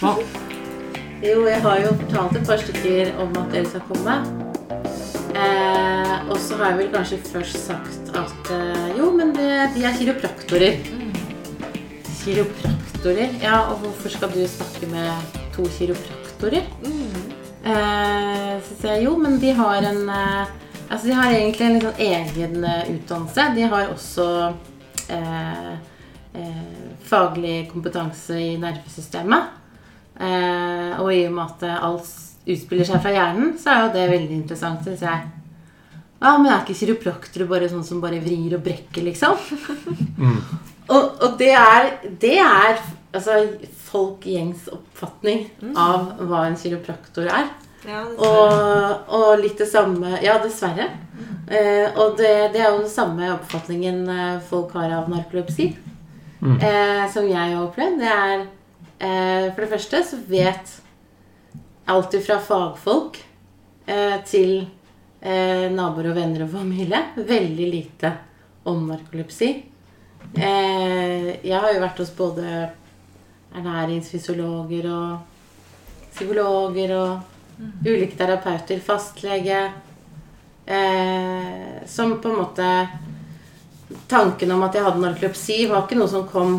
Hva? Jo, jeg har jo fortalt et par stykker om at dere skal komme. Eh, og så har jeg vel kanskje først sagt at eh, jo, men det, de er kiropraktorer. Kiropraktorer? Ja, og hvorfor skal du snakke med to kiropraktorer? Eh, så sier jeg jo, men de har en eh, Altså, de har egentlig en litt sånn egen eh, utdannelse. De har også eh, eh, faglig kompetanse i nervesystemet. Eh, og i og med at alt utspiller seg fra hjernen, så er jo det veldig interessant, syns jeg. Ja, men er ikke kiropraktere bare sånn som bare vrir og brekker, liksom? og, og det er, det er altså, folk gjengs oppfatning av hva en kiropraktor er. Ja, Og, og litt det samme Ja, dessverre. Eh, og det, det er jo den samme oppfatningen eh, folk har av narkolepsi. Eh, som jeg har opplevd. Det er For det første så vet alt fra fagfolk eh, til eh, naboer og venner og familie veldig lite om narkolepsi. Eh, jeg har jo vært hos både ernæringsfysiologer og psykologer og ulike terapeuter, fastlege eh, Som på en måte Tanken om at jeg hadde narkolepsi, var ikke noe som kom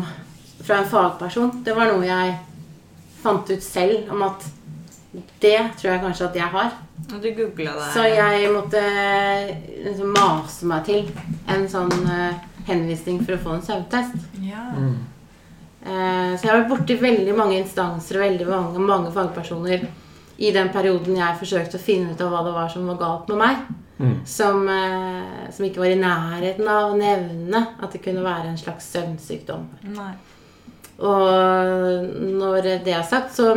fra en fagperson. Det var noe jeg fant ut selv om at det tror jeg kanskje at jeg har. Og du googla det. Så jeg måtte liksom mase meg til en sånn uh, henvisning for å få en søvntest. Ja. Eh, Så jeg har vært borti veldig mange instanser og veldig mange, mange fagpersoner i den perioden jeg forsøkte å finne ut av hva det var som var galt med meg. Som, uh, som ikke var i nærheten av å nevne at det kunne være en slags søvnsykdom. Nei. Og når det er sagt, så,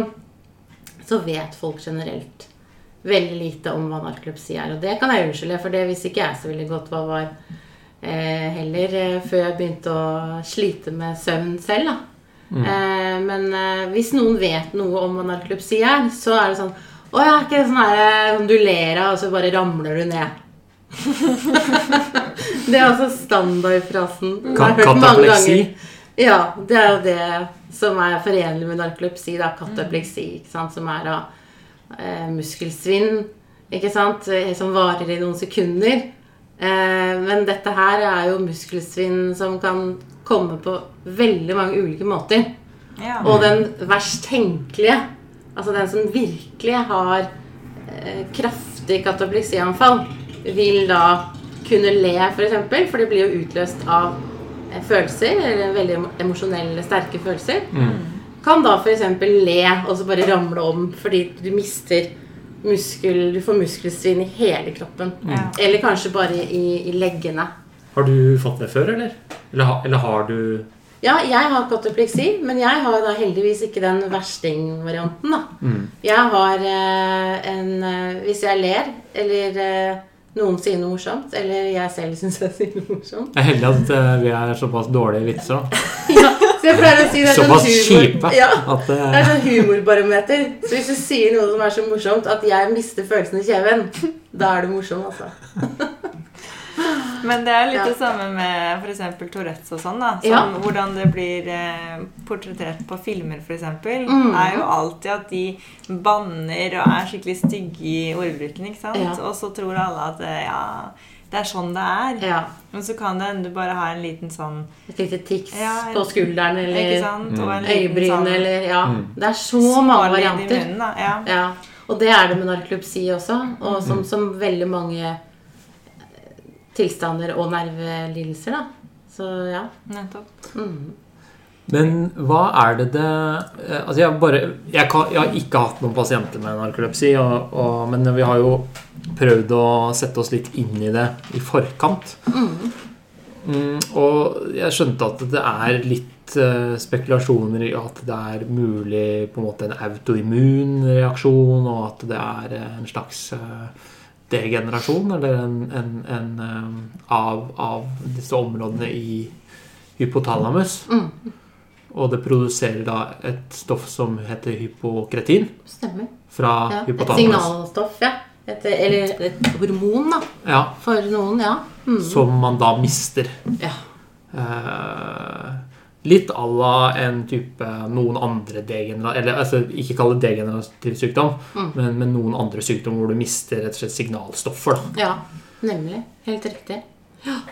så vet folk generelt veldig lite om hva narkolepsi er. Og det kan jeg unnskylde, for det visste ikke jeg så veldig godt hva var eh, heller eh, før jeg begynte å slite med søvn selv. da. Eh, men eh, hvis noen vet noe om hva narkolepsi er, så er det sånn Å ja, ikke sånn her om du ler av, og så bare ramler du ned. det er altså standardfrasen. Mange Katapleksi. Ja, det er jo det som er forenlig med narkolepsi. Da, katapleksi, ikke sant? som er da eh, muskelsvinn, eh, som varer i noen sekunder. Eh, men dette her er jo muskelsvinn som kan komme på veldig mange ulike måter. Ja. Og den verst tenkelige, altså den som virkelig har eh, kraftig katapleksianfall, vil da kunne le, f.eks., for, eksempel, for det blir jo utløst av følelser, eller veldig emosjonelle, sterke følelser. Kan da f.eks. le og så bare ramle om fordi du mister muskel, du får muskelsvinn i hele kroppen. Ja. Eller kanskje bare i, i leggene. Har du fått det før, eller? Eller, eller har du Ja, jeg har katapleksi, men jeg har da heldigvis ikke den verstingvarianten. da. Mm. Jeg har eh, en eh, Hvis jeg ler, eller eh, noen sier noe morsomt, eller jeg selv syns jeg sier noe morsomt Jeg er heldig at uh, vi er såpass dårlige vitser. da. ja, Så jeg pleier å si det er sånn Såpass humor. kjipe Ja, at det eh, er sånn humorbarometer. Så hvis du sier noe som er så morsomt at jeg mister følelsen i kjeven, da er du morsom, altså. Men det er litt Ja. det samme med f.eks. Tourettes og sånn. da Som Ja. Hvordan det blir eh, portrettert på filmer, f.eks. Mm. Er jo alltid at de banner og er skikkelig stygge i ordbruken. ikke sant? Ja. Og så tror alle at eh, ja, det er sånn det er. Ja. Men så kan det hende du bare har en liten sånn Et lite tics Ja, en- på skulderen eller øyebryn sånn eller Ja. Mm. Det er så mange varianter. munnen. Ja. Ja, og det er det med narkolepsi også. Og Mm. som, som veldig mange tilstander og nervelidelser, da. Så ja. Nettopp. Mm. Men hva er det det eh, Altså jeg, bare, jeg, kan, jeg har ikke hatt noen pasienter med narkolepsi, og, og, men vi har jo prøvd å sette oss litt inn i det i forkant. Mm, og jeg skjønte at det er litt uh, spekulasjoner i at det er mulig på en måte en autoimmun reaksjon, og at det er eh, en slags eh, degenerasjon eller en, en, en eh, av, av disse områdene i hypotalamus. Mm. Og det produserer da et stoff som heter hypokretin Stemmer. fra Ja. Et signalstoff, ja. Et, eller et hormon, da. Ja, For noen, ja. Mm. som man da mister. ja. Eh, litt à la en type noen andre degenera... Eller altså, ikke kall det degenerativ sykdom, Mm. men, men noen andre sykdom hvor du mister rett og slett signalstoffer. Da. Ja, nemlig. Helt riktig.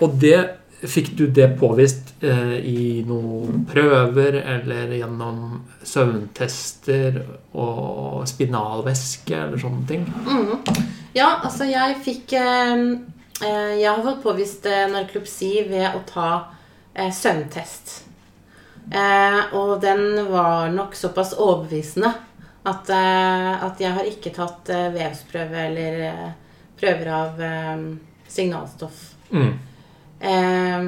Og det Fikk du det påvist eh, i noen prøver eller gjennom søvntester og spinalvæske eller sånne ting? Mm. Ja, altså jeg fikk eh, eh, Jeg har fått påvist eh, narkolepsi ved å ta eh, søvntest. Eh, og den var nok såpass overbevisende at, eh, at jeg har ikke tatt eh, vevsprøve eller eh, prøver av eh, signalstoff. Mm. Eh,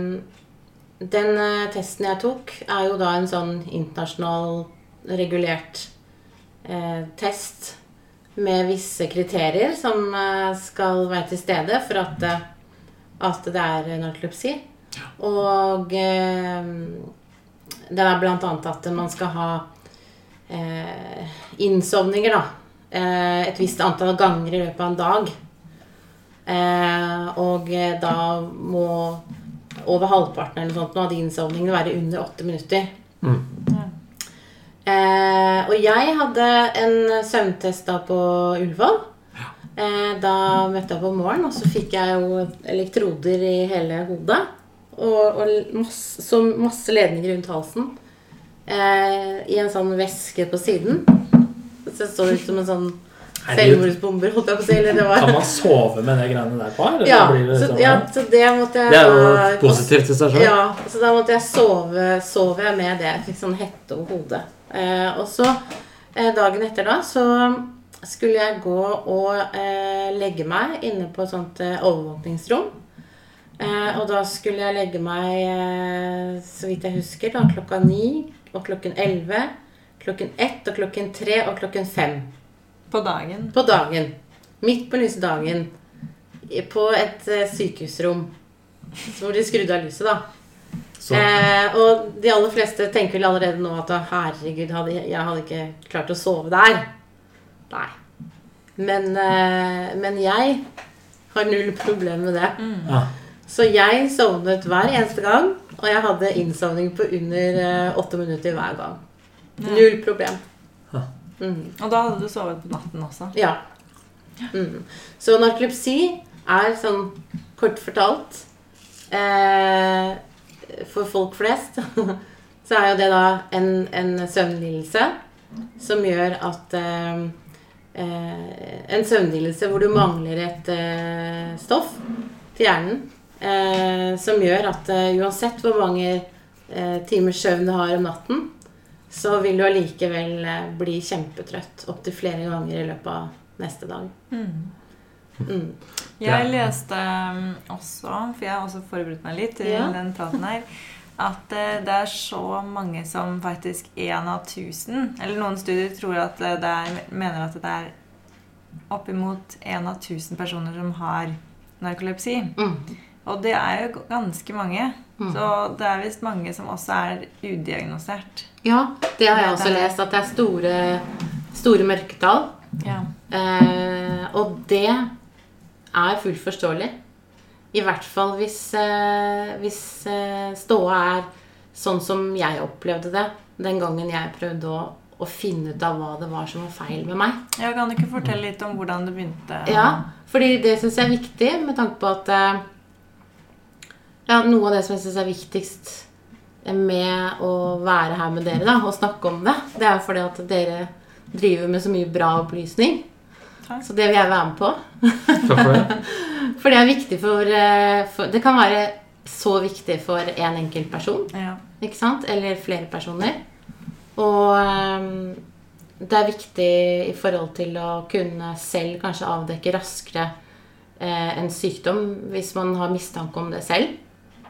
den testen jeg tok, er jo da en sånn internasjonal regulert eh, test med visse kriterier som skal være til stede for at, at det er narkolepsi. Og det er annet at man skal ha eh, innsovninger, da. Eh, et visst antall ganger i løpet av en dag. Eh, og eh, da må over halvparten eller noe sånt, av de innsovningene være under åtte minutter. Mm. Eh, og jeg hadde en søvntest da på Ullevål. Eh, da møtte jeg på morgen, og så fikk jeg jo elektroder i hele hodet. Og, og masse, så masse ledninger rundt halsen. Eh, I en sånn væske på siden. Så det så ut som en sånn selvmordsbomber, holdt jeg på å si. Eller det var Kan man sove med de greiene der på? Eller ja, blir det, så, liksom, ja, så det måtte jeg det er jo positivt i seg sjøl. ja, så da måtte jeg sove, sove jeg med det. Jeg fikk sånn hette over hodet. Eh, og så, eh, dagen etter da, så skulle jeg gå og eh, legge meg inne på et sånt eh, overvåkningsrom. Eh, og da skulle jeg legge meg, eh, så vidt jeg husker, da klokka ni og klokken elleve, klokken ett og klokken tre og klokken fem På dagen. på dagen. Midt på lyse dagen. På et eh, sykehusrom. Hvor de skrudde av lyset, da. Eh, og de aller fleste tenker vel allerede nå at herregud, hadde, jeg hadde ikke klart å sove der. Nei. Men, eh, men jeg har null problem med det. ja. Så jeg sovnet hver eneste gang, og jeg hadde innsovning på under eh, åtte minutter hver gang. Null problem. Mhm. Og da hadde du sovet på natten også. Ja. Mm. Så narkolepsi er sånn kort fortalt eh, For folk flest så er jo det da en, en søvnlidelse som gjør at eh, eh, En søvnlidelse hvor du mangler et eh, stoff til hjernen eh, som gjør at eh, uansett hvor mange eh, timers søvn du har om natten, så vil du allikevel eh, bli kjempetrøtt opptil flere ganger i løpet av neste dag. Mm. Jeg leste um, også, for jeg har også forberedt meg litt til Ja. den praten her, at eh, det er så mange som faktisk én av tusen Eller noen studier tror at eh, det er, mener at det er oppimot én av tusen personer som har narkolepsi. Mm. Og det er jo ganske mange. Mm. Så det er visst mange som også er udiagnosert. Ja, det har jeg også lest, at det er store, store mørketall. Ja. Eh, og det er fullt forståelig. I hvert fall hvis, eh, hvis eh, ståa er sånn som jeg opplevde det den gangen jeg prøvde å, å finne ut av hva det var som var feil med meg. Jeg kan du ikke fortelle litt om hvordan det begynte? Ja, fordi det syns jeg er viktig med tanke på at eh, ja, Noe av det som jeg syns er viktigst med å være her med dere da, og snakke om det, det er fordi at dere driver med så mye bra opplysning. Takk. Så det vil jeg være med på. Takk for det. For det er viktig for, eh, for Det kan være så viktig for en enkelt person. Ja. Ikke sant? Eller flere personer. Og ehm, det er viktig i forhold til å kunne selv kanskje avdekke raskere eh, en sykdom hvis man har mistanke om det selv.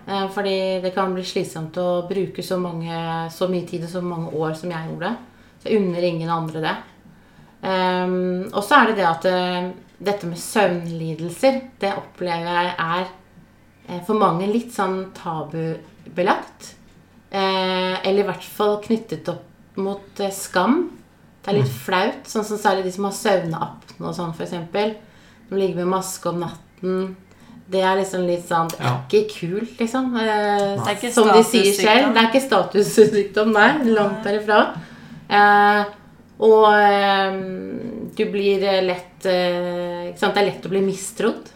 Eh, fordi det kan bli slitsomt å bruke så, mange, så mye tid og så mange år som jeg gjorde. Så jeg unner ingen andre det. Ehm, og så er det det at eh, dette med søvnlidelser, det opplever jeg er eh, for mange litt sånn tabubelagt. Eller i hvert fall knyttet opp mot skam. Det er litt flaut. Sånn som særlig de som har søvneapne og sånn, f.eks. De ligger med maske om natten. Det er liksom litt sånn Det er Ja. ikke kult, liksom. Eh, Det er ikke som de sier selv. Det er ikke statussykdom, nei. Langt derifra. Eh, og eh, du blir eh, lett eh, Ikke sant? Det er lett å bli mistrodd.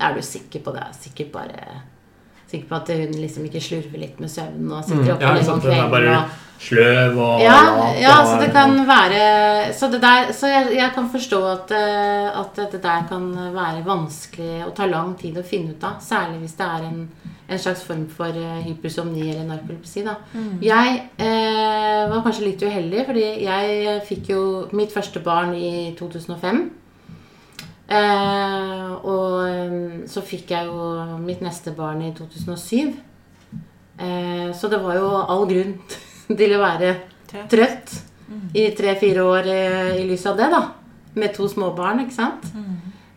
Er du sikker på det? Sikkert bare Sikker på at hun liksom ikke slurver litt med søvnen og sitter Mm, oppe ja, lenge om sant, er kvelden bare og sløv og ja, lat ja, og- så det kan være Så, det der, så jeg, jeg kan forstå at, eh, at det der kan være vanskelig og ta lang tid å finne ut av. Særlig hvis det er en, en slags form for eh, hypersomni eller narkolepsi. Da. Jeg eh, var kanskje litt uheldig, fordi jeg fikk jo mitt første barn i 2005. Eh, og så fikk jeg jo mitt neste barn i 2007. Eh, så det var jo all grunn til å være Trøtt. trøtt i tre-fire år eh, i lys av det, da. Med to små barn, ikke sant.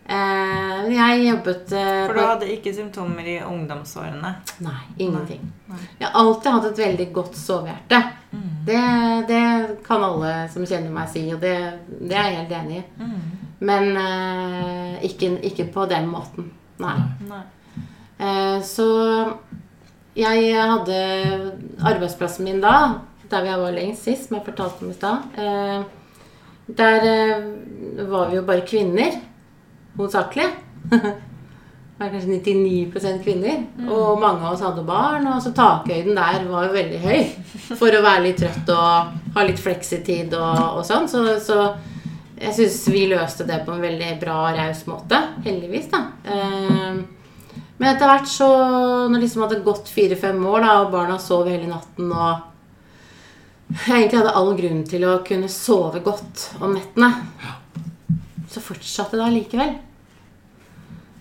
Eh, jeg jobbet eh, For du hadde ikke symptomer i ungdomsårene. Nei, ingenting. Nei. Jeg har alltid hatt et veldig godt sovehjerte. Det, det kan alle som kjenner meg si, og det, det er jeg helt enig i. Men eh, ikke, ikke på den måten. Nei. Nei. Eh, så jeg hadde arbeidsplassen min da, der jeg var lengst sist, som jeg fortalte om i stad. Eh, der eh, var vi jo bare kvinner, hovedsakelig. Var kanskje 99 kvinner. Og mange av oss hadde barn. Og så takhøyden der var jo veldig høy for å være litt trøtt og ha litt fleksitid og, og sånn. Så, så jeg syns vi løste det på en veldig bra og raus måte. Heldigvis, da. Eh, men etter hvert så Når det liksom hadde gått fire-fem år, da, og barna sov hele natten og jeg egentlig hadde all grunn til å kunne sove godt om nettene, så fortsatte det allikevel.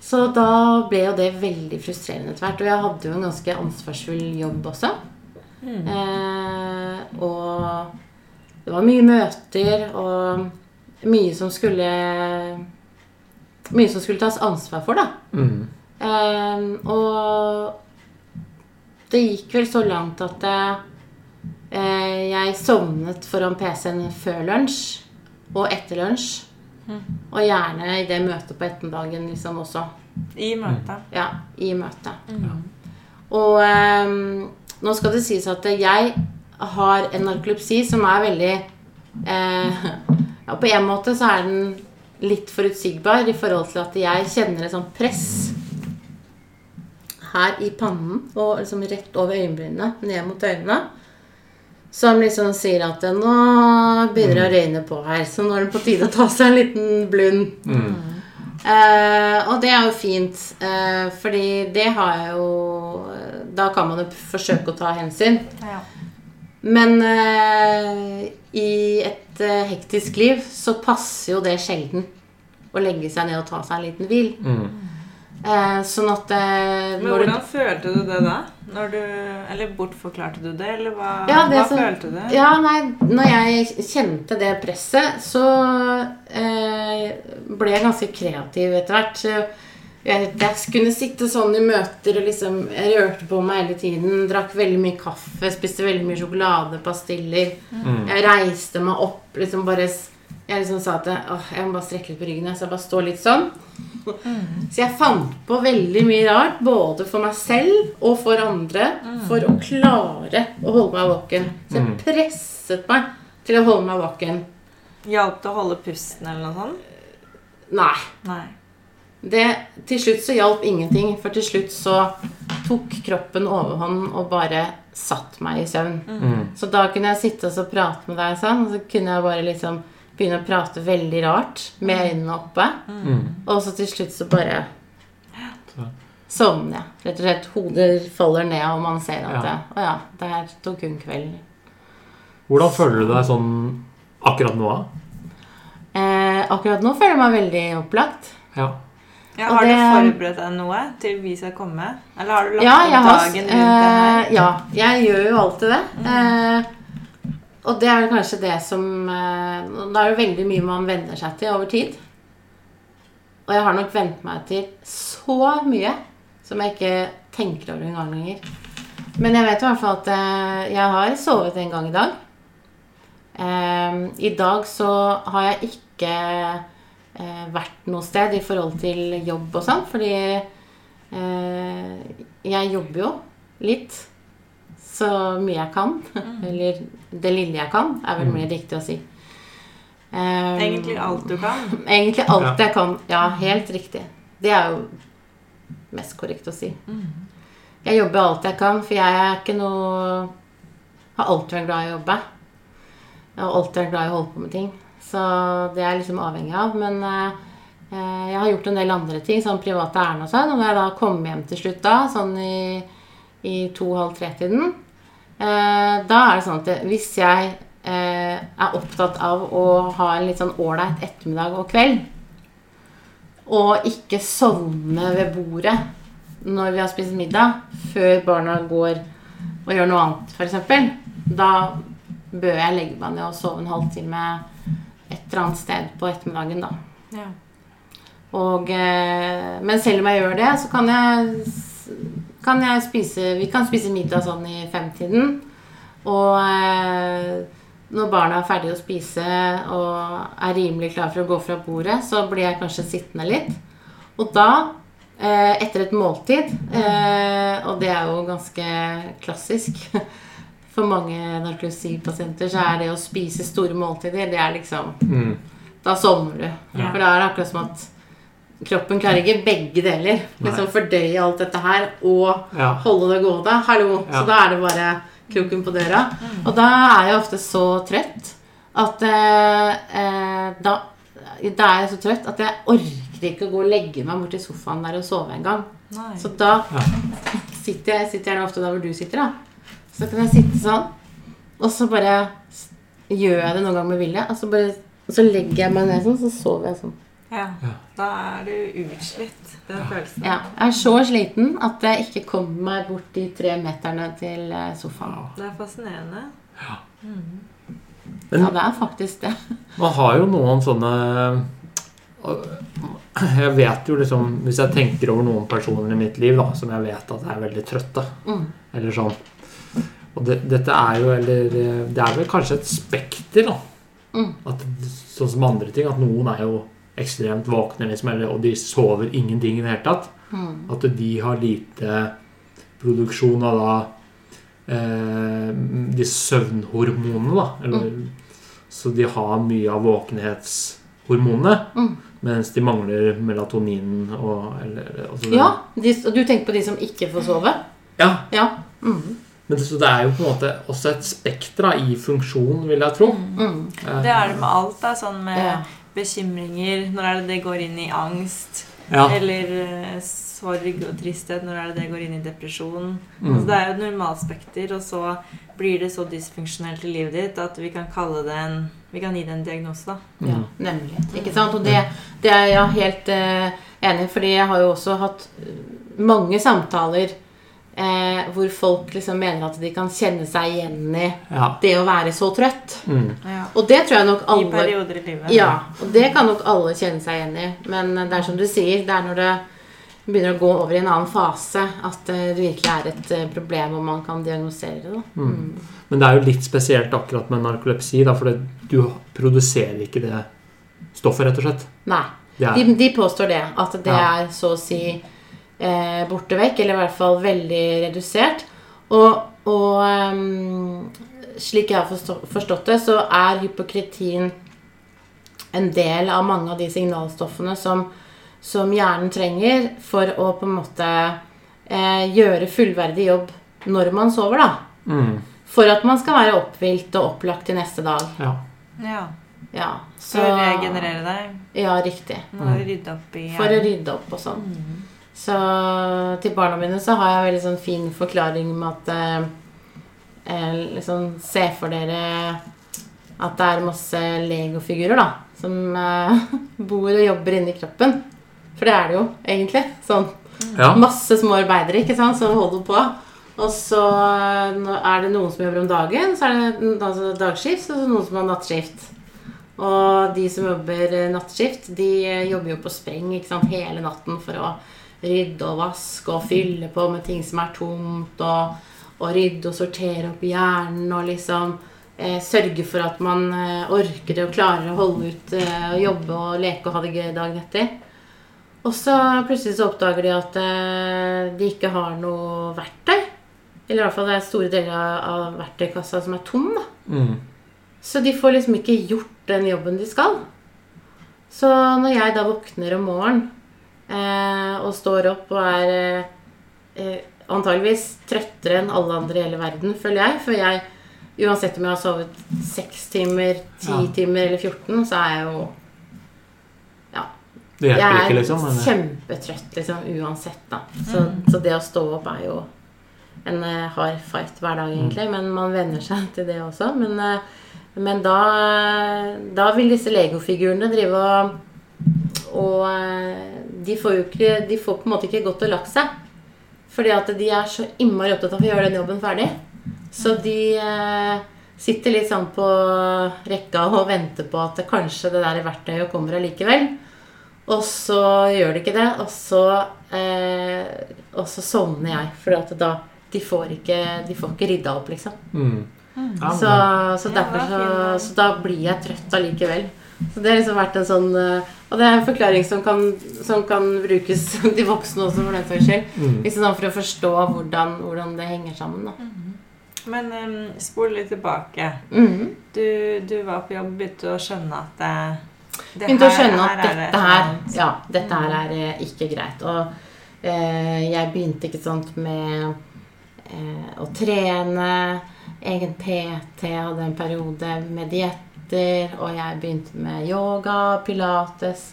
Så da ble jo det veldig frustrerende etter hvert. Og jeg hadde jo en ganske ansvarsfull jobb også. Eh, og det var mye møter og mye som skulle Mye som skulle tas ansvar for, da. Mm. Eh, og det gikk vel så langt at uh, jeg sovnet foran PC-en før lunsj og etter lunsj. Og gjerne i det møtet på ettermiddagen liksom også. I møtet. Ja, i møtet. Og um, nå skal det sies at jeg har en narkolepsi som er veldig eh, ja, På en måte så er den litt forutsigbar i forhold til at jeg kjenner et sånt press her i pannen og liksom rett over øyenbrynene, ned mot øynene. Som liksom sier at nå begynner det å røyne på her, så nå er det på tide å ta seg en liten blund. Eh, og det er jo fint, uh, fordi det har jeg jo Da kan man jo forsøke å ta hensyn. Ja. Men eh, i et eh, hektisk liv så passer jo det sjelden å legge seg ned og ta seg en liten hvil. Mm. Eh, sånn at eh, Men hvordan du- følte du det da? Når du, eller bortforklarte du det, eller hva, Ja, det hva som- følte du? Ja, nei, når jeg kjente det presset, så eh, ble jeg ganske kreativ etter hvert. Jeg, jeg kunne sitte sånn i møter og liksom Jeg rørte på meg hele tiden. Drakk veldig mye kaffe, spiste veldig mye sjokolade, pastiller. Jeg reiste meg opp, liksom bare Jeg liksom sa at åh, jeg må bare strekke litt på ryggen, så jeg bare står litt sånn. Så jeg fant på veldig mye rart, både for meg selv og for andre, for å klare å holde meg våken. Så jeg presset meg til å holde meg våken. Hjalp det å holde pusten eller noe sånt? Nei. Nei. Det, til slutt så hjalp ingenting, for til slutt så tok kroppen overhånd og bare satt meg i søvn. Mm. Så da kunne jeg sitte og så prate med deg sånn, og så kunne jeg bare liksom begynne å prate veldig rart med øynene oppe. Mm. Og så til slutt så bare sovner jeg. Rett og slett hodet faller ned, og man ser at Ja. det, Å ja, det her tok hun kveld. Hvordan føler du deg sånn akkurat nå? Eh, akkurat nå føler jeg meg veldig opplagt. Ja. Ja, har det- du forberedt deg noe til vi skal komme? Eller har du lagt Ja, opp dagen rundt det her? eh, Ja, jeg gjør jo alltid det. Eh, og det er kanskje det som eh, Da er det veldig mye man venner seg til over tid. Og jeg har nok vent meg til så mye som jeg ikke tenker over engang lenger. Men jeg vet i hvert fall at eh, jeg har sovet en gang i dag. Eh, I dag så har jeg ikke eh, vært noe sted i forhold til jobb og sånn, fordi jeg jobber jo litt. Så mye jeg kan. Eller det lille jeg kan, er vel mer riktig å si. Um, Egentlig alt du kan. Egentlig alt Ja. jeg kan. Ja, helt riktig. Det er jo mest korrekt å si. Jeg jobber alt jeg kan, for jeg er ikke noe Har alltid vært glad i å jobbe. Jeg har alltid vært glad i å holde på med ting. Så det er liksom avhengig av. Men eh, eh, jeg har gjort en del andre ting, sånn private ærend og sånn. Og når jeg da kom hjem til slutt da, sånn i, i to-halv tre-tiden, eh, da er det sånn at hvis jeg er opptatt av å ha en litt sånn ålreit ettermiddag og kveld, og ikke sovne ved bordet når vi har spist middag, før barna går og gjør noe annet, f.eks., da bør jeg legge meg ned og sove en halvtime et eller annet sted på ettermiddagen, da. Ja. Og, eh, men selv om jeg gjør det, så kan jeg, kan jeg spise Vi kan spise middag sånn i femtiden. Og eh, når barna er ferdige å spise og er rimelig klar for å gå fra bordet, så blir jeg kanskje sittende litt. Og da, eh, etter et måltid eh, Og det er jo ganske klassisk for mange narkolepsipasienter, så er det å spise store måltider, det er liksom Mm. Da sovner du. Ja. For da er det akkurat som at kroppen klarer ikke begge deler. Liksom fordøye alt dette her og Ja. holde det gående. Hallo. Ja. Så da er det bare kroken på døra. Og da er jeg ofte så trøtt at eh, eh, da, da er jeg så trøtt at jeg orker ikke å gå og legge meg borti sofaen der og sove en gang. Så da Ja. sitter jeg sitter gjerne ofte der hvor du sitter, da. Så kan jeg sitte sånn, og så bare gjør jeg det noen gang med vilje. Og så, bare, og så legger jeg meg ned sånn, så sover jeg sånn. Ja. Ja. Da er du utslitt, den følelsen. Ja, jeg er så sliten at jeg ikke kommer meg bort de tre meterne til eh, sofaen. Det er fascinerende. Men Ja, det er faktisk det. man har jo noen sånne Jeg vet jo liksom Hvis jeg tenker over noen personer i mitt liv da, som jeg vet at jeg er veldig trøtte, Mm. eller sånn Og det, dette er jo Eller det er vel kanskje et spekter, da. Mm. At, sånn som andre ting. At noen er jo ekstremt våkne, liksom, eller, og de sover ingenting i det hele tatt. Mm. At de har lite produksjon av da eh, de søvnhormonene, da. Eller, Så de har mye av våkenhetshormonene, Mm. mens de mangler melatonin og eller, altså Ja, de, du tenker på de som ikke får sove? ja. Ja. Mm. Men så det er jo på en måte også et spekter i funksjon, vil jeg tro. Mm. Eh, Det er det med alt. da, Sånn med Ja. bekymringer. Når er det det går inn i angst? ja. Eller eh, sorg og tristhet. Når er det det går inn i depresjon? Mm. Altså, det er jo et normalspekter, og så blir det så dysfunksjonelt i livet ditt at vi kan kalle det en Vi kan gi det en diagnose, da. Ja, nemlig. Ikke sant? Og det, det er jeg helt uh, enig i, fordi jeg har jo også hatt mange samtaler eh, hvor folk liksom mener at de kan kjenne seg igjen i ja. det å være så trøtt. Mm. Ja. Og det tror jeg nok alle I perioder i livet. Ja, og det kan nok alle kjenne seg igjen i. Men det er som du sier, det er når det begynner å gå over i en annen fase at det virkelig er et eh, problem, og man kan diagnosere det. Mm. Mm. Men det er jo litt spesielt akkurat med narkolepsi, da, for det, du produserer ikke det stoffet, rett og slett. Nei. Er, De, de påstår det. At det Ja. er så å si eh, borte vekk, eller i hvert fall veldig redusert. Og, og um, slik jeg har forstått det, så er hypokritin en del av mange av de signalstoffene som, som hjernen trenger for å på en måte eh, gjøre fullverdig jobb når man sover, da. mm, For at man skal være opphvilt og opplagt til neste dag. ja. Ja. Ja, Så regenerere deg. Ja, riktig. Må rydde opp i For å rydde opp og sånn. Mm. Så til barna mine så har jeg en veldig sånn fin forklaring med at eh, eh, liksom Se for dere at det er masse legofigurer da som eh, bor og jobber inni kroppen. For det er det jo egentlig. Sånn ja. masse små arbeidere ikke sant, som holder på. Og så eh, er det noen som jobber om dagen, så er det altså dagskift, og så noen som har nattskift. Og de som jobber eh, nattskift, de jobber jo på spreng ikke sant, hele natten for å rydde og vaske og fylle på med ting som er tomt, og, og rydde og sortere opp hjernen og liksom eh, sørge for at man eh, orker og klarer å holde ut eh, og jobbe og leke og ha det gøy dagen etter. Og så plutselig så oppdager de at eh, de ikke har noe verktøy. Eller i hvert fall det er store deler av verktøykassa som er tom. da. Mm. Så de får liksom ikke gjort den jobben de skal. Så når jeg da våkner om morgenen og står opp og er eh, eh, antageligvis trøttere enn alle andre i hele verden, føler jeg For jeg, uansett om jeg har sovet 6 timer, 10 Ja. timer eller 14, så er jeg jo Ja. Det Jeg er ikke, liksom. Men, kjempetrøtt liksom, uansett, da. Så, så det å stå opp er jo en eh, hard fight hver dag, egentlig. Men man venner seg til det også. Men, eh, men da, da vil disse legofigurene drive og Og eh, de får jo ikke De får på en måte ikke gått og lagt seg. Fordi at de er så innmari opptatt av å gjøre den jobben ferdig. Så de eh, sitter litt sånn på rekka og venter på at kanskje det der verktøyet kommer allikevel. Og så gjør de ikke det, og så, eh, og så sovner jeg. For at da de får ikke, de får ikke rydda opp, liksom. mm. Mm. Så, så derfor så, så da blir jeg trøtt allikevel. Så det har liksom vært en sånn eh, Og det er en forklaring som kan, som kan brukes de voksne også, for den saks skyld. Mm. Liksom sånn for å forstå hvordan, hvordan det henger sammen. da. Men um, spol litt tilbake. Mm. Du, du var på jobb og begynte å skjønne at det, det Begynte å skjønne at her er det dette her, ja, dette her er eh, ikke greit. Og eh, jeg begynte ikke sant med eh, å trene, egen PT, hadde en periode med dietter, og jeg begynte med yoga, pilates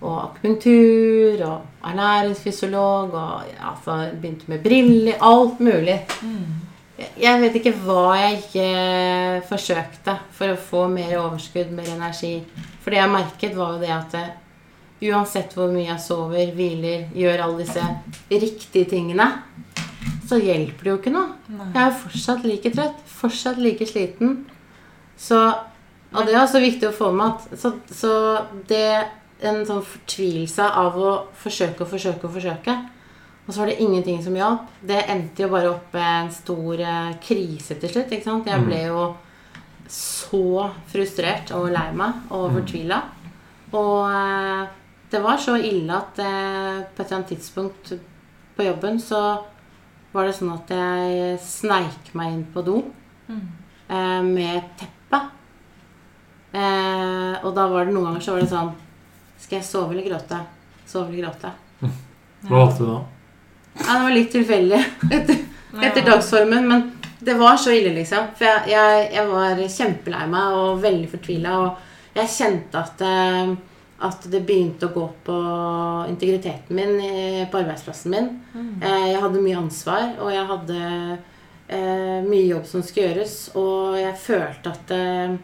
og akupunktur og ernæringsfysiolog og altså, begynte med briller, alt mulig. Jeg vet ikke hva jeg ikke forsøkte for å få mer overskudd, mer energi. For det jeg merket, var jo det at eh, uansett hvor mye jeg sover, hviler, gjør alle disse riktige tingene, så hjelper det jo ikke noe. Jeg er fortsatt like trøtt, fortsatt like sliten. Så Og det er også viktig å få med at Så, så det En sånn fortvilelse av å forsøke og forsøke og forsøke. Og så var det ingenting som hjalp. Det endte jo bare opp med en stor eh, krise til slutt. ikke sant? Jeg Mm. ble jo så frustrert og lei meg og fortvila. Og eh, det var så ille at eh, på et eller annet tidspunkt på jobben så var det sånn at jeg sneik meg inn på do Mm. eh, med teppe. Eh, og da var det noen ganger så var det sånn Skal jeg sove eller gråte? Sove eller gråte? Hva valgte du da? Ja, det var litt tilfeldig etter, etter dagsformen, men det var så ille, liksom. For jeg, jeg, jeg var kjempelei meg og veldig fortvila, og jeg kjente at, eh, at det begynte å gå på integriteten min på arbeidsplassen min. Eh, Jeg hadde mye ansvar, og jeg hadde eh, mye jobb som skulle gjøres, og jeg følte at eh,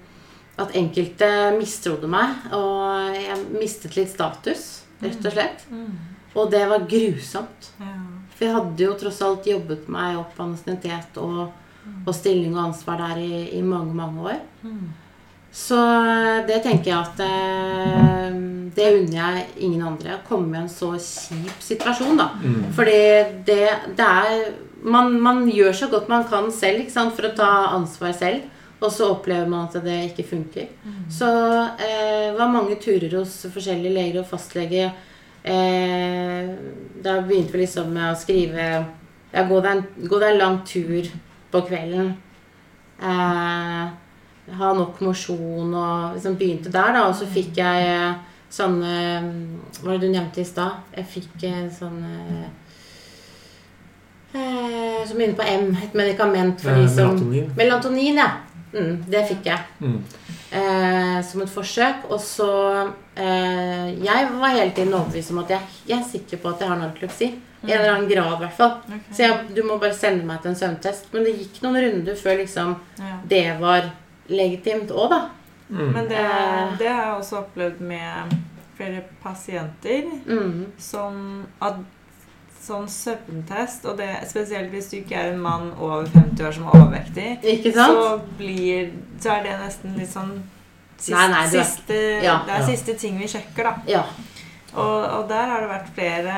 at enkelte mistrodde meg, og jeg mistet litt status, rett og slett. Mm. Og det var grusomt. Ja. For jeg hadde jo tross alt jobbet meg opp ansiennitet og, og stilling og ansvar der i, i mange, mange år. Mm. Så det tenker jeg at eh, Det unner jeg ingen andre. Å komme i en så kjip situasjon, da. Mm. Fordi det, det er man, man gjør så godt man kan selv ikke sant, for å ta ansvar selv. Og så opplever man at det ikke funker. Så eh, var mange turer hos forskjellige leger og fastlege. Eh, da begynte vi liksom med å skrive ja, gå, deg en, gå deg en lang tur på kvelden. Eh, ha nok mosjon og liksom begynte der, da. Og så fikk jeg eh, sånne Hva var det du nevnte i stad? Jeg fikk sånne sånn eh, eh, Som begynner på M. Et medikament for de Eh, som Melatonin. Melatonin, ja. Mm, det fikk jeg. Mm. Eh, som et forsøk. Og så eh, Jeg var hele tiden overbevist om at jeg, jeg er sikker på at jeg har narkolepsi. I en eller annen grad, i hvert fall. Okay. Så jeg, du må bare sende meg til en søvntest. Men det gikk noen runder før liksom Ja. det var legitimt òg, da. Mm. Men det, Eh. det har jeg også opplevd med flere pasienter Mm. som at sånn søvntest, og det, spesielt hvis du ikke er en mann over 50 år som er overvektig, så, blir, så er det nesten litt sånn sist, Nei, nei, du er- siste, Ja. Det er Ja. siste ting vi sjekker, da. Ja. Og, og der har det vært flere,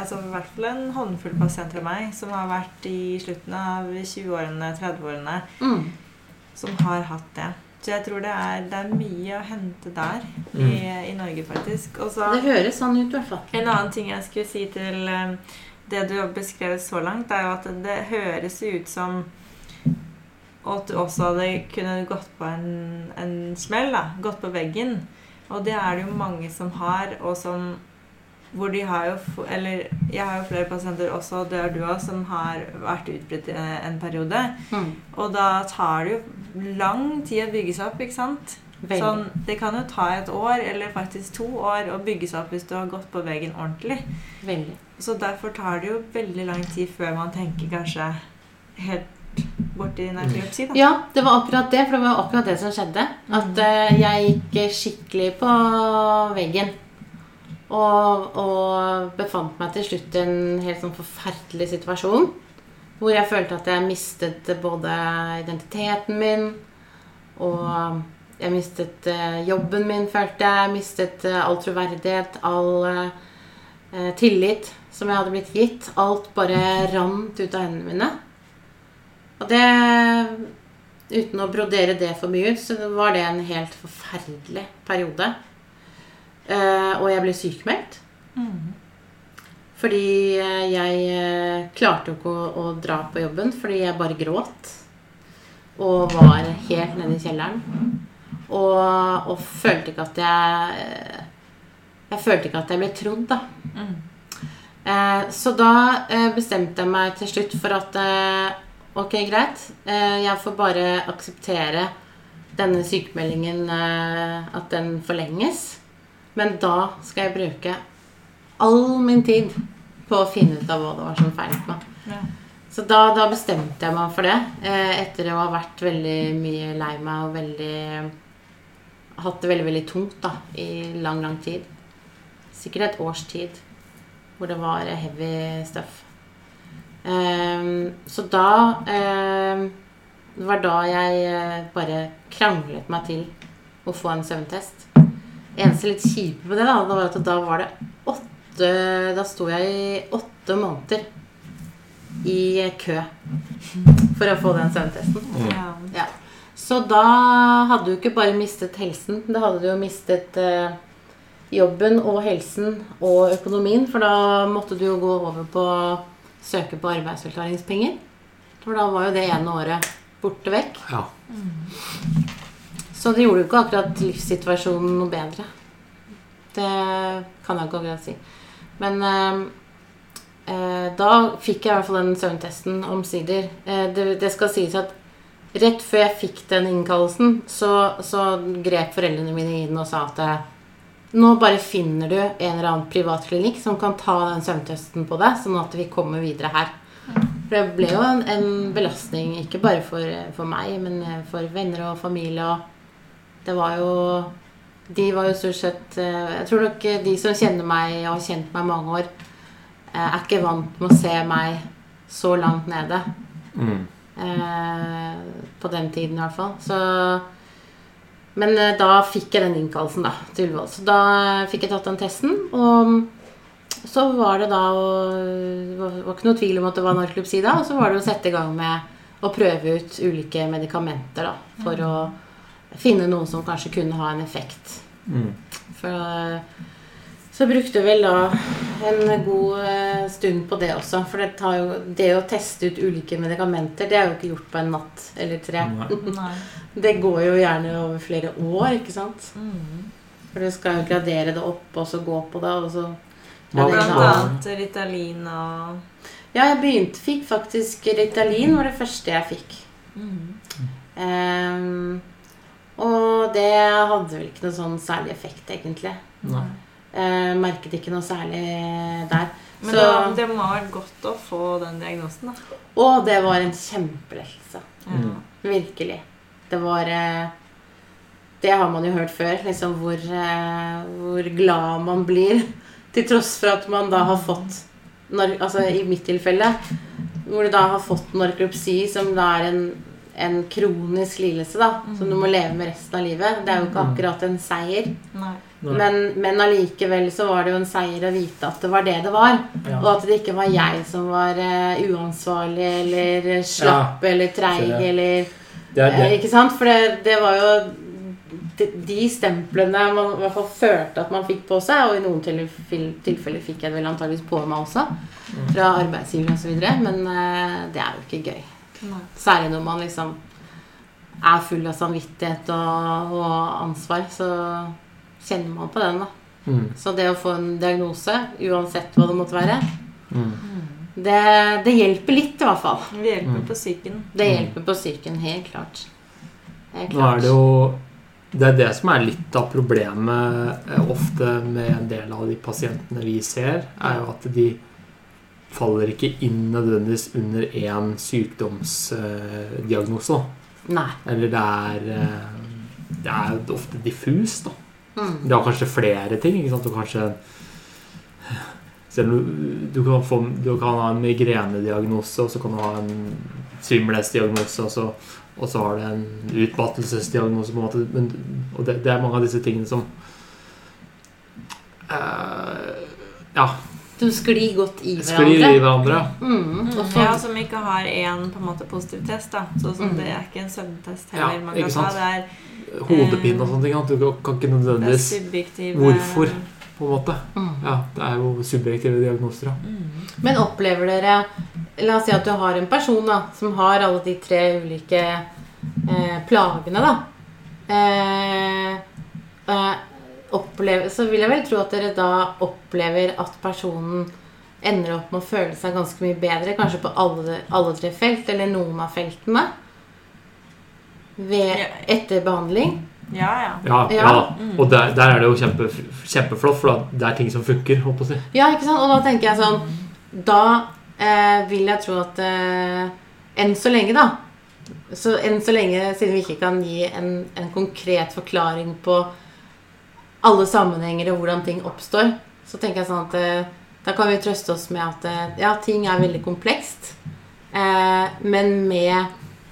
altså i hvert fall en håndfull pasienter av meg, som har vært i slutten av 20-årene, 30-årene, Mm. som har hatt det. Så jeg tror det er, det er mye å hente der i, i Norge, faktisk. Også, Det høres sånn ut, i hvert fall. en annen ting jeg skulle si til eh, det du har beskrevet så langt, er jo at det høres ut som og at du også hadde kunnet gått på en, en smell, da. Gått på veggen. Og det er det jo mange som har, og som hvor de har jo Eller jeg har jo flere pasienter også, det har du òg, som har vært utbredt i en periode. Mm. Og da tar det jo lang tid å bygge seg opp, ikke sant? Veldig. Sånn, det kan jo ta et år, eller faktisk to år, å bygge seg opp hvis du har gått på veggen ordentlig. Veldig. Så derfor tar det jo veldig lang tid før man tenker kanskje helt borti narkolepsi, da. Ja, det var akkurat det, for det var akkurat det som skjedde. At eh, jeg gikk skikkelig på veggen. Og, og befant meg til slutt i en helt sånn forferdelig situasjon. Hvor jeg følte at jeg mistet både identiteten min og jeg mistet eh, jobben min, følte jeg. Mistet eh, all troverdighet, all eh, tillit som jeg hadde blitt gitt. Alt bare rant ut av hendene mine. Og det Uten å brodere det for mye ut, så var det en helt forferdelig periode. Eh, og jeg ble sykemeldt. Mm. Fordi eh, jeg eh, klarte jo ikke å, å dra på jobben fordi jeg bare gråt. Og var helt nede i kjelleren. Og, og følte ikke at jeg eh, Jeg følte ikke at jeg ble trodd, da. Mm. Eh, så da eh, bestemte jeg meg til slutt for at Ok, greit. Eh, jeg får bare akseptere denne sykemeldingen, at den forlenges. Men da skal jeg bruke all min tid på å finne ut av hva det var som feilet meg. Ja. Så da, da bestemte jeg meg for det. Eh, etter å ha vært veldig mye lei meg og veldig Hatt det veldig, veldig tungt da, i lang, lang tid. Sikkert et års tid hvor det var heavy stuff. Ehm, så da ehm, Det var da jeg eh, bare kranglet meg til å få en søvntest. Eneste litt kjipe med det, da, det var at da var det åtte Da sto jeg i åtte måneder i kø for å få den søvntesten. Ja. Ja. Så da hadde du ikke bare mistet helsen, da hadde du jo mistet eh, jobben og helsen og økonomien. For da måtte du jo gå over på søke på arbeidsforklaringspenger. For da var jo det ene året borte vekk. Ja. Så det gjorde jo ikke akkurat livssituasjonen noe bedre. Det kan jeg ikke akkurat si. Men eh, eh, da fikk jeg i hvert fall den søvntesten omsider. Eh, det, det skal sies at rett før jeg fikk den innkallelsen, så, så grep foreldrene mine i den og sa at eh, nå bare finner du en eller annen privatklinikk som kan ta den søvntesten på deg, sånn at vi kommer videre her. For det ble jo en, en belastning, ikke bare for, for meg, men eh, for venner og familie. Og det var jo De var jo stort sett eh, Jeg tror nok de som kjenner meg og har kjent meg mange år, eh, er ikke vant med å se meg så langt nede. Mm. Eh, på den tiden i hvert fall. Så Men eh, da fikk jeg den innkallelsen, da, til Ullevål. Så da fikk jeg tatt den testen. Og så var det da å Det var ikke noe tvil om at det var narkolepsi da. Og så var det å sette i gang med å prøve ut ulike medikamenter da, for å finne noen som kanskje kunne ha en effekt. Mm. For eh, så brukte vi vel da en god eh, stund på det også. For det, tar jo, det å teste ut ulike medikamenter, det er jo ikke gjort på en natt eller tre. Nei. Det går jo gjerne over flere år, ikke sant? Mm. For du skal jo gradere det opp, og så gå på det, og så Blant annet Ritalin og Ja, jeg begynte, fikk faktisk Ritalin var det første jeg fikk. mm. Ehm, og det hadde vel ikke noe sånn særlig effekt, egentlig. Nei. Eh, merket ikke noe særlig der. Men Så- det, det må ha vært godt å få den diagnosen, da. Å, det var en kjempelettelse. Mm. Virkelig. Det var eh, Det har man jo hørt før, liksom hvor, eh, hvor glad man blir. Til tross for at man da har fått Altså i mitt tilfelle, hvor du da har fått narkolepsi, som da er en, en kronisk lidelse, da, som du må leve med resten av livet. Det er jo ikke Mm. akkurat en seier. Nei. Men, men allikevel så var det jo en seier å vite at det var det det var. Ja. Og at det ikke var jeg som var uh, uansvarlig eller slapp eller treig eller Det er det. Uh, Ikke sant? For det, det var jo de, de stemplene man i hvert fall følte at man fikk på seg, og i noen tilfeller, tilfeller fikk jeg det vel antageligvis på meg også, fra arbeidsgiver osv., men uh, det er jo ikke gøy. Nei. Særlig når man liksom er full av samvittighet og, og ansvar, så kjenner man på den, da. Mm. Så det å få en diagnose, uansett hva det måtte være, Mm. det, det hjelper litt, i hvert fall. Det hjelper Mm. på psyken. Det hjelper på psyken, helt klart. Helt Nå er det jo Det er det som er litt av problemet eh, ofte med en del av de pasientene vi ser, er jo at de faller ikke inn nødvendigvis under én sykdomsdiagnose. Nei. Eller det er eh, Det er ofte diffus, da. Mm. Det har kanskje flere ting. ikke sant? Du kanskje selv om du, du, kan få, du kan ha en migrenediagnose, og så kan du ha en svimmelhetsdiagnose, og så, og så har du en utmattelsesdiagnose. på en måte. Men, og det, det er mange av disse tingene som uh, Ja, De sklir godt i sklir hverandre. i hverandre. Mm. Og så, Ja, som ikke har én på en måte positiv test. da Så som Mm. Det er ikke en søvntest Ja, heller. man kan sant. ta. Det er, Hodepine og sånne ting. At du kan- ikke nødvendigvis Hvorfor? på en måte. mm. Ja, Det er jo subjektive diagnoser. Mm. Men opplever dere La oss si at du har en person da som har alle de tre ulike eh, plagene, da. Eh, eh, opplever, så vil jeg vel tro at dere da opplever at personen ender opp med å føle seg ganske mye bedre, kanskje på alle, alle tre felt, eller noen av feltene, ved, etter behandling. Ja, ja. Ja, ja. Ja. Og der, der er det jo kjempe, kjempeflott, for det er ting som funker. Håper jeg. Ja, ikke sant? Og da tenker jeg sånn Da eh, vil jeg tro at eh, Enn så lenge, da. Så enn så lenge, siden vi ikke kan gi en, en konkret forklaring på alle sammenhenger og hvordan ting oppstår, så tenker jeg sånn at eh, da kan vi trøste oss med at eh, ja, ting er veldig komplekst, eh, men med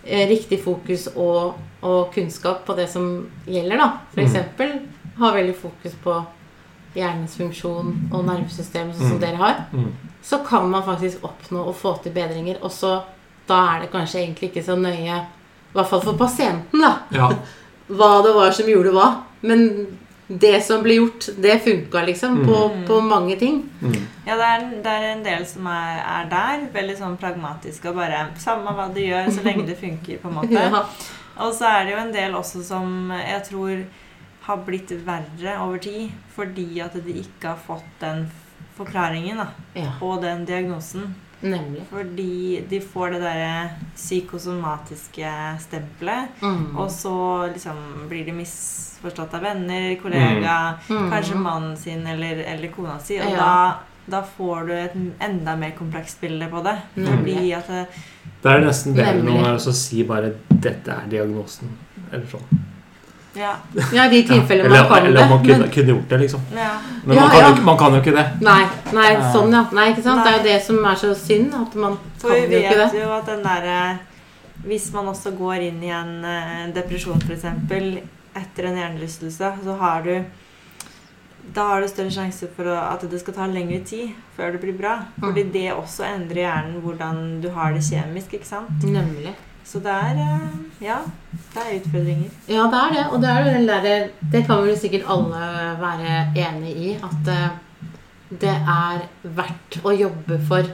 eh, riktig fokus og, og kunnskap på det som gjelder, da. For Mm. ha veldig fokus på hjernens funksjon og nervesystemet, sånn som Mm. dere har, Mm. så kan man faktisk oppnå og få til bedringer. Og så da er det kanskje egentlig ikke så nøye, i hvert fall for pasienten, da, Ja. hva det var som gjorde hva. Men det som ble gjort, det funka liksom på, Mm. på mange ting. Mm. Ja, det er, det er en del som er, er der. Veldig sånn pragmatisk og bare Samme hva du gjør, så lenge det funker, på en måte. Ja. Og så er det jo en del også som jeg tror har blitt verre over tid fordi at de ikke har fått den forklaringen da, ja, og den diagnosen. Nemlig. Fordi de får det derre psykosomatiske stempelet, Mm. og så liksom blir de misforstått av venner, kollega, Mm. kanskje mannen sin eller, eller kona si, og Ja. da, da får du et enda mer komplekst bilde på det. Fordi at det, Det er nesten bedre noen ganger å si bare 'dette er diagnosen'. Eller sånn. Ja. Ja, i de tilfellene eller, man kan eller det. man kunne, men- kunne gjort det, liksom. ja. Men Ja, man, kan ja. jo, man kan jo ikke det. Nei, nei, sånn ja. Nei, ikke sant? Det er jo det som er så synd, at man For kan vi jo ikke vet jo at den derre Hvis man også går inn i en eh, depresjon, f.eks., etter en hjernerystelse, så har du da har du større sjanse for at det skal ta lengre tid før det blir bra. Fordi Mm. det også endrer hjernen hvordan du har det kjemisk. ikke sant? Nemlig. Så det er eh, Ja, det er utfordringer. Ja, det er det. Og det er derre Det kan vel sikkert alle være enig i. At eh, det er verdt å jobbe for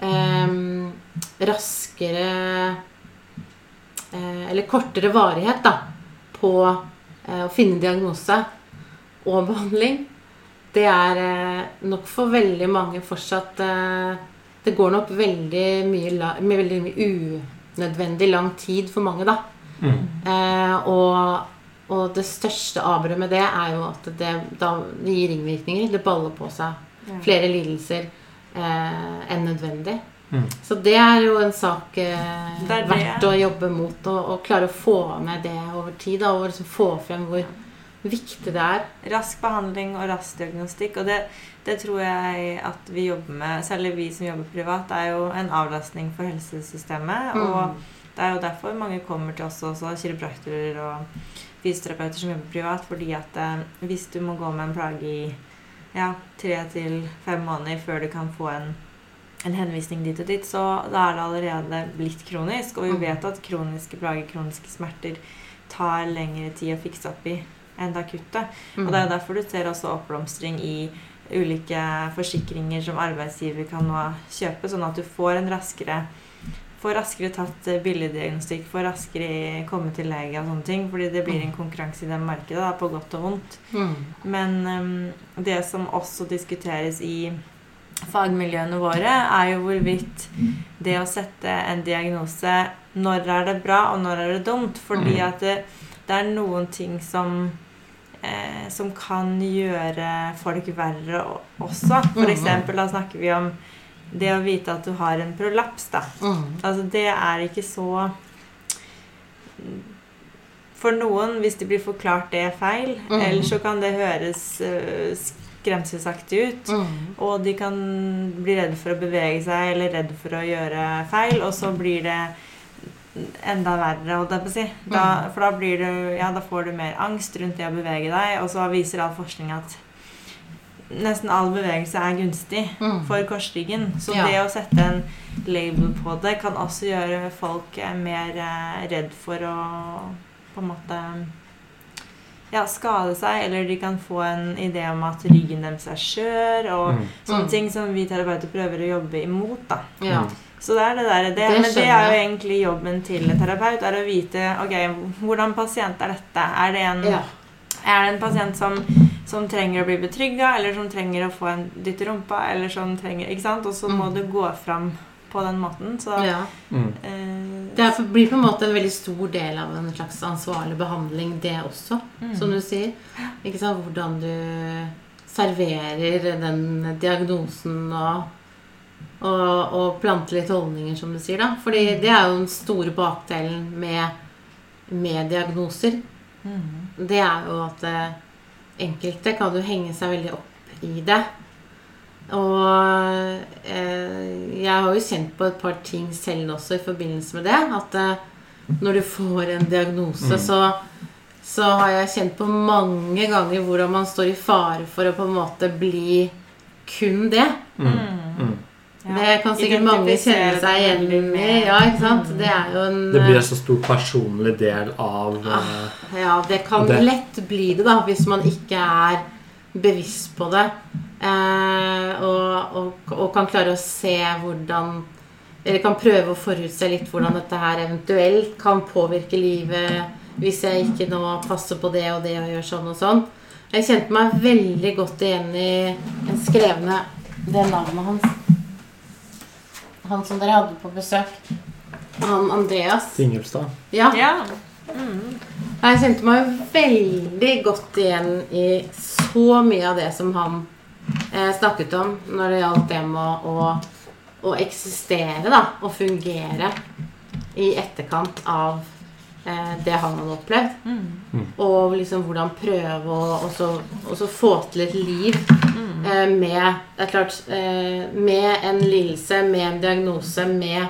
em, raskere eh, Eller kortere varighet, da, på eh, å finne diagnose og behandling. Det er eh, nok for veldig mange fortsatt Det går nok veldig mye, veldig mye unødvendig lang tid for mange, da. Mm. Eh, og, og det største avbrudd med det er jo at det, da, det gir ringvirkninger. Det baller på seg Ja. flere lidelser eh, enn nødvendig. Mm. Så det er jo en sak eh, Det er det. verdt å jobbe mot, og, og klare å få ned det over tid. Da, og liksom få frem hvor viktig det er. Rask behandling og rask diagnostikk. Og det, det tror jeg at vi jobber med, særlig vi som jobber privat, er jo en avlastning for helsesystemet. Mm. Og det er jo derfor mange kommer til oss også, kiropraktorer og fysioterapeuter som jobber privat. Fordi at eh, hvis du må gå med en plage i ja, tre til fem måneder før du kan få en, en henvisning dit og dit, så da er det allerede blitt kronisk. Og vi Mm. vet at kroniske plager, kroniske smerter, tar lengre tid å fikse opp i enn det akutte. Mm. Og det er jo derfor du ser også oppblomstring i ulike forsikringer som arbeidsgiver kan nå kjøpe, sånn at du får en raskere Får raskere tatt eh, billeddiagnostikk, får raskere komme til lege og sånne ting. Fordi det blir en konkurranse i det markedet, da, på godt og vondt. Mm. Men um, det som også diskuteres i fagmiljøene våre, er jo hvorvidt det å sette en diagnose Når er det bra, og når er det dumt? Fordi Mm. at det, det er noen ting som eh, som kan gjøre folk verre også. For Mhm. eksempel, da snakker vi om det å vite at du har en prolaps, da. Mm. Altså, det er ikke så For noen, hvis det blir forklart det er feil, Mhm. eller så kan det høres uh, skremselsaktig ut. Mm. Og de kan bli redd for å bevege seg eller redd for å gjøre feil, og så blir det enda verre, holdt jeg på å si. Da, Mhm. for da, blir du, ja, da får du mer angst rundt det å bevege deg, og så viser all forskning at nesten all bevegelse er gunstig Mm. for korsryggen. Så Ja. det å sette en label på det kan også gjøre folk eh, mer eh, redd for å på en måte ja, skade seg, eller de kan få en idé om at ryggen deres er skjør, og Mm. sånne Mm. ting som vi terapeuter prøver å jobbe imot. da. Ja. Så det er det der, det, Det Men det er jo egentlig jobben til en terapeut, er å vite ok, hvordan pasient er dette. Er det en ja. er det en pasient som, som trenger å bli betrygga, eller som trenger å få en dytt i rumpa, eller som trenger Ikke sant? Og så må Mm. du gå fram på den måten. Så ja. Mm. eh, Det blir på en måte en veldig stor del av en slags ansvarlig behandling, det også, mm. som du sier. Ikke sant? Hvordan du serverer den diagnosen og, og, og plante litt holdninger, som du sier. da. Fordi det er jo den store bakdelen med, med diagnoser. Mm. Det er jo at eh, enkelte kan jo henge seg veldig opp i det. Og eh, jeg har jo kjent på et par ting selv også i forbindelse med det. At eh, når du får en diagnose, Mm. så, så har jeg kjent på mange ganger hvordan man står i fare for å på en måte bli kun det. Mm. Det kan sikkert mange kjenne seg igjen i. med- Ja, ikke sant? Det er jo en Det blir en så stor personlig del av Ah. eh, Ja, det kan Det- lett bli det, da, hvis man ikke er bevisst på det. Eh, og, og, og kan klare å se hvordan Eller kan prøve å forutse litt hvordan dette her eventuelt kan påvirke livet hvis jeg ikke nå passer på det og det og gjør sånn og sånn. Jeg kjente meg veldig godt igjen i en skrevne Det navnet hans. Han som dere hadde på besøk. Han Andreas. Tingelstad. Ja. Ja. Mm. Jeg kjente meg veldig godt igjen i så mye av det som han eh, snakket om når det gjaldt det med å, å, å eksistere da, og fungere i etterkant av eh, det han hadde opplevd. Mm. Og liksom hvordan prøve å også, også få til et liv Mm. eh, med Det er klart eh, Med en lidelse, med en diagnose, med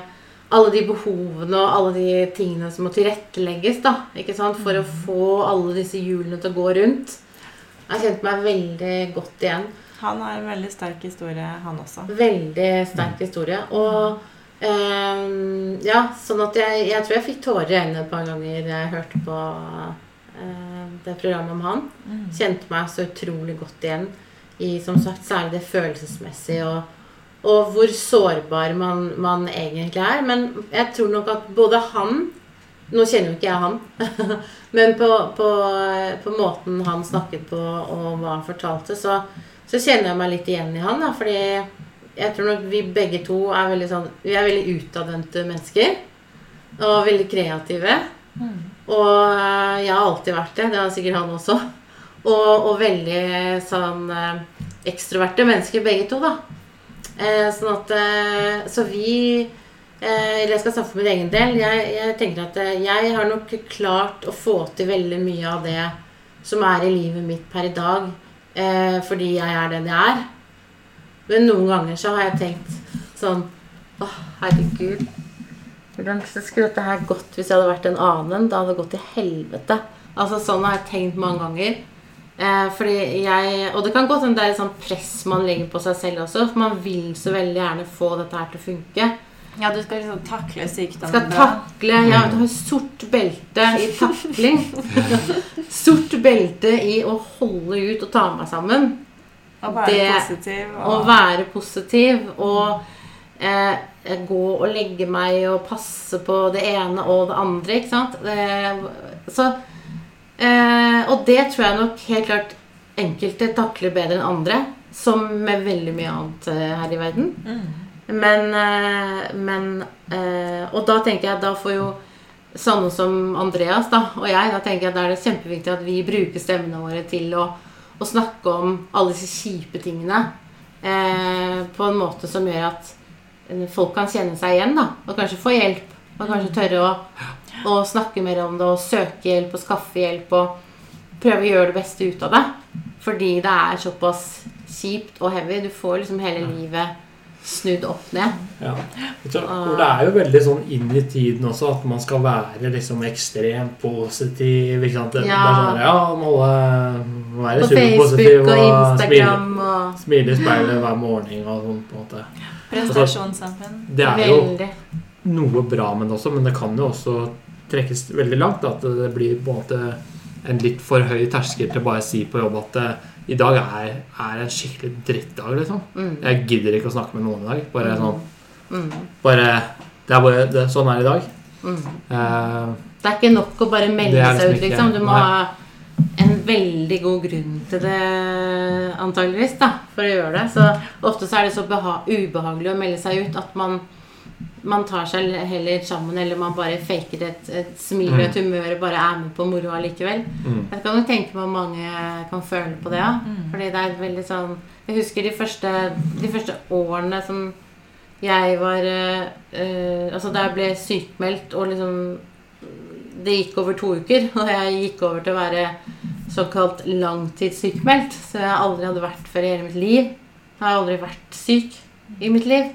alle de behovene og alle de tingene som må tilrettelegges da, ikke sant? for å få alle disse hjulene til å gå rundt. Jeg kjente meg veldig godt igjen. Han har en veldig sterk historie, han også. Veldig sterk historie. Og eh, ja, sånn at jeg, jeg tror jeg fikk tårer i øynene et par ganger jeg hørte på eh, det programmet om han. Mm. Kjente meg så utrolig godt igjen i som sagt særlig det følelsesmessige og, og hvor sårbar man, man egentlig er. Men jeg tror nok at både han Nå kjenner jo ikke jeg han, men på, på, på måten han snakket på og hva han fortalte, så, så kjenner jeg meg litt igjen i han. Da, fordi jeg tror nok vi begge to er veldig sånn Vi er veldig utadvendte mennesker. Og veldig kreative. Mm. Og eh, jeg har alltid vært det. Det har sikkert han også. Og, og veldig sånn eh, ekstroverte mennesker begge to, da. Eh, sånn at eh, Så vi eh, Eller jeg skal snakke for min egen del. Jeg, jeg tenker at eh, jeg har nok klart å få til veldig mye av det som er i livet mitt per i dag, eh, fordi jeg er den jeg er. Men noen ganger så har jeg tenkt sånn Å, herregud. Hvordan skulle dette her gått hvis jeg hadde vært en annen? Da hadde det gått til helvete. Altså Sånn har jeg tenkt mange ganger. Eh, fordi jeg, og det kan godt hende det er et sånt press man legger på seg selv også. For man vil så veldig gjerne få dette her til å funke. Ja, du skal liksom takle sykdommen Skal takle Ja, du har sort belte i takling. sort belte i å holde ut og ta meg sammen. Og være det- positiv. Å være positiv og eh, gå og legge meg og passe på det ene og det andre, ikke sant. Det, så eh, Og det tror jeg nok helt klart enkelte takler bedre enn andre. Som med veldig mye annet eh, her i verden. Mm. Men, eh, men eh, Og da tenker jeg at da får jo sånne som Andreas da, og jeg, da tenker jeg at da er det kjempeviktig at vi bruker stemmene våre til å, å snakke om alle disse kjipe tingene eh, på en måte som gjør at folk kan kjenne seg igjen, da. Og kanskje få hjelp. Og kanskje tørre å, å snakke mer om det og søke hjelp og skaffe hjelp og prøve å gjøre det beste ut av det. Fordi det er såpass kjipt og heavy. Du får liksom hele livet snudd opp ned. Ja. Og det er jo veldig sånn inn i tiden også at man skal være liksom ekstremt positiv. Ikke sant? Det Ja. er sånn, ja, må være På superpositiv Facebook og smile, Instagram og smile i speilet hver morgen og sånn. på en måte. Prestasjonssamfunn. Det er jo Veldig. noe bra med det også, men det kan jo også trekkes veldig langt. At det blir på en måte en litt for høy terskel til bare å si på jobb at eh, i dag er, er en skikkelig drittdag, liksom. Mm. Jeg gidder ikke å snakke med noen i dag. Bare sånn Mm. bare, Det er bare det, Sånn er det i dag. Mm. Uh, Det er ikke nok å bare melde seg liksom ut, liksom. Du må nei. ha en veldig god grunn til det, antageligvis, da, for å gjøre det. Så ofte så er det så beha ubehagelig å melde seg ut at man, man tar seg heller sammen, eller man bare faker et, et smil og et humør og bare er med på moroa likevel. mm. Jeg kan jo tenke meg at mange kan føle på det, ja. Mm. Fordi det er veldig sånn Jeg husker de første, de første årene som jeg var eh, eh, Altså da jeg ble sykmeldt og liksom Det gikk over to uker, og jeg gikk over til å være såkalt langtidssykmeldt. Så jeg aldri hadde vært før i hele mitt liv. Jeg har aldri vært syk i mitt liv.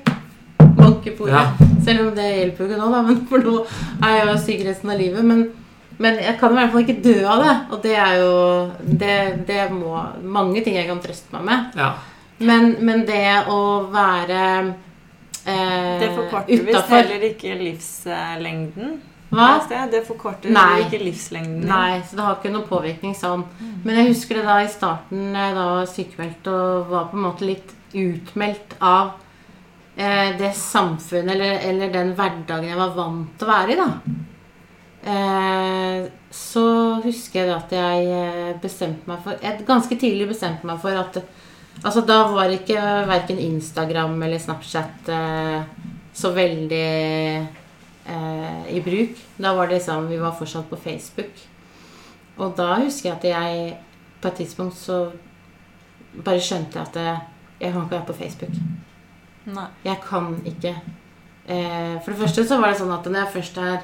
Banke på ordet. Ja. Selv om det hjelper jo ikke nå, da, men for nå er jeg jo syk resten av livet. Men, men jeg kan i hvert fall ikke dø av det. Og det er jo det, det må Mange ting jeg kan trøste meg med. ja. Men, men det å være eh, Det forkorter visst heller ikke livslengden. Hva? Det forkorter Nei. ikke livslengden. Nei, så det har ikke noen påvirkning sånn. Men jeg husker det da i starten da jeg var sykemeldt og var på en måte litt utmeldt av eh, det samfunnet eller, eller den hverdagen jeg var vant til å være i, da. Eh, så husker jeg at jeg eh, bestemte meg for Jeg ganske tidlig bestemte meg for at Altså da var ikke verken Instagram eller Snapchat eh, så veldig eh, i bruk. Da var det liksom Vi var fortsatt på Facebook. Og da husker jeg at jeg på et tidspunkt så bare skjønte jeg at eh, jeg kan ikke være på Facebook. Nei. Jeg kan ikke. Eh, for det første så var det sånn at når jeg først er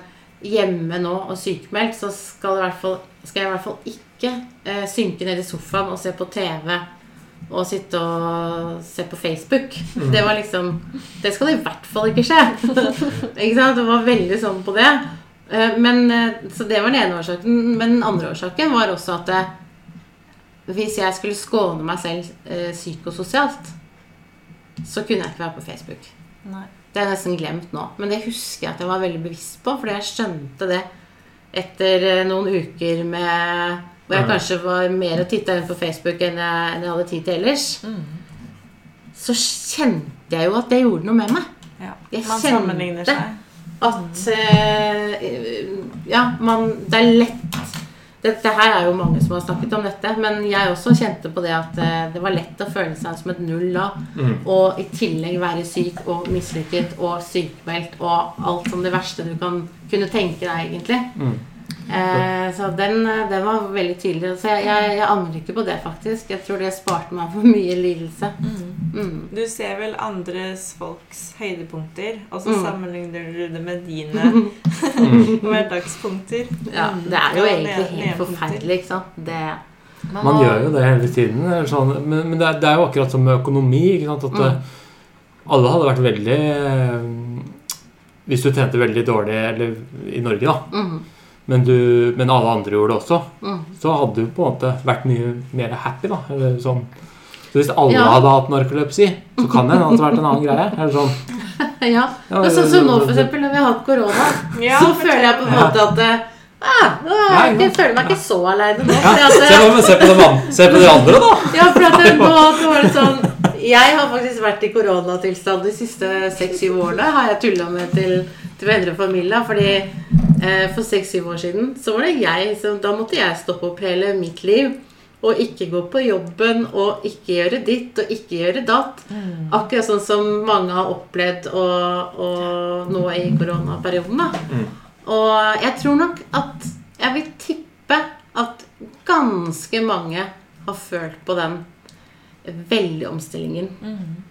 hjemme nå og sykemeldt, så skal, det hvert fall, skal jeg i hvert fall ikke eh, synke ned i sofaen og se på TV og sitte og se på Facebook. Det var liksom Det skal i hvert fall ikke skje. ikke sant? Det var veldig sånn på det. Eh, Men, eh, så det var den ene årsaken. Men den andre årsaken var også at eh, hvis jeg skulle skåne meg selv psykososialt, så kunne jeg ikke være på Facebook. Nei. Det er nesten glemt nå. Men det husker jeg at jeg var veldig bevisst på, fordi jeg skjønte det etter eh, noen uker med Hvor jeg kanskje var mer og titta inn på Facebook enn jeg, enn jeg hadde tid til ellers. Mm. Så kjente jeg jo at det gjorde noe med meg. Ja. Jeg Man kjente sammenligner seg. At eh, Ja, man Det er lett dette her er jo mange som har snakket om dette, men jeg også kjente på det at eh, det var lett å føle seg som et null da. Mm. Og i tillegg være syk og mislykket og sykemeldt og alt som det verste du kan kunne tenke deg, egentlig. Mm. Eh, så den, eh, den var veldig tydelig. Så jeg, jeg, jeg angrer ikke på det, faktisk. Jeg tror det sparte meg for mye lidelse. Mm. Du ser vel andres folks høydepunkter, og så Mm. sammenligner du det med dine hverdagspunkter. Ja, det er jo egentlig helt forferdelig, ikke sant. Det, Man gjør jo det hele tiden. Sånn, men men det, er, det er jo akkurat som med økonomi. Ikke sant? At Mm. eh, alle hadde vært veldig eh, Hvis du tjente veldig dårlig eller i Norge, da, mm, men, du, men alle andre gjorde det også, Mm. så hadde du på en måte vært mye mer happy, da. Eller sånn. Så hvis alle Ja. hadde hatt narkolepsi, så kan det hadde vært en annen greie. Eller sånn. Ja. Ja, Men sånn som nå, for eksempel, når vi har hatt korona, Ja, så føler jeg på en måte at eh, ah, er jeg føler meg ikke så aleine nå. Ja, at, se, på, se, på de, an- se på de andre, da! Ja, for at nå, nå var det sånn Jeg har faktisk vært i koronatilstand de siste seks-syv årene. Har jeg tulla med til, til venner og familie. Fordi for seks-syv år siden så var det jeg som Da måtte jeg stoppe opp hele mitt liv. Og ikke gå på jobben og ikke gjøre ditt og ikke gjøre datt. Akkurat sånn som mange har opplevd og, og nå i koronaperioden. da. Og jeg tror nok at Jeg vil tippe at ganske mange har følt på den veldig omstillingen.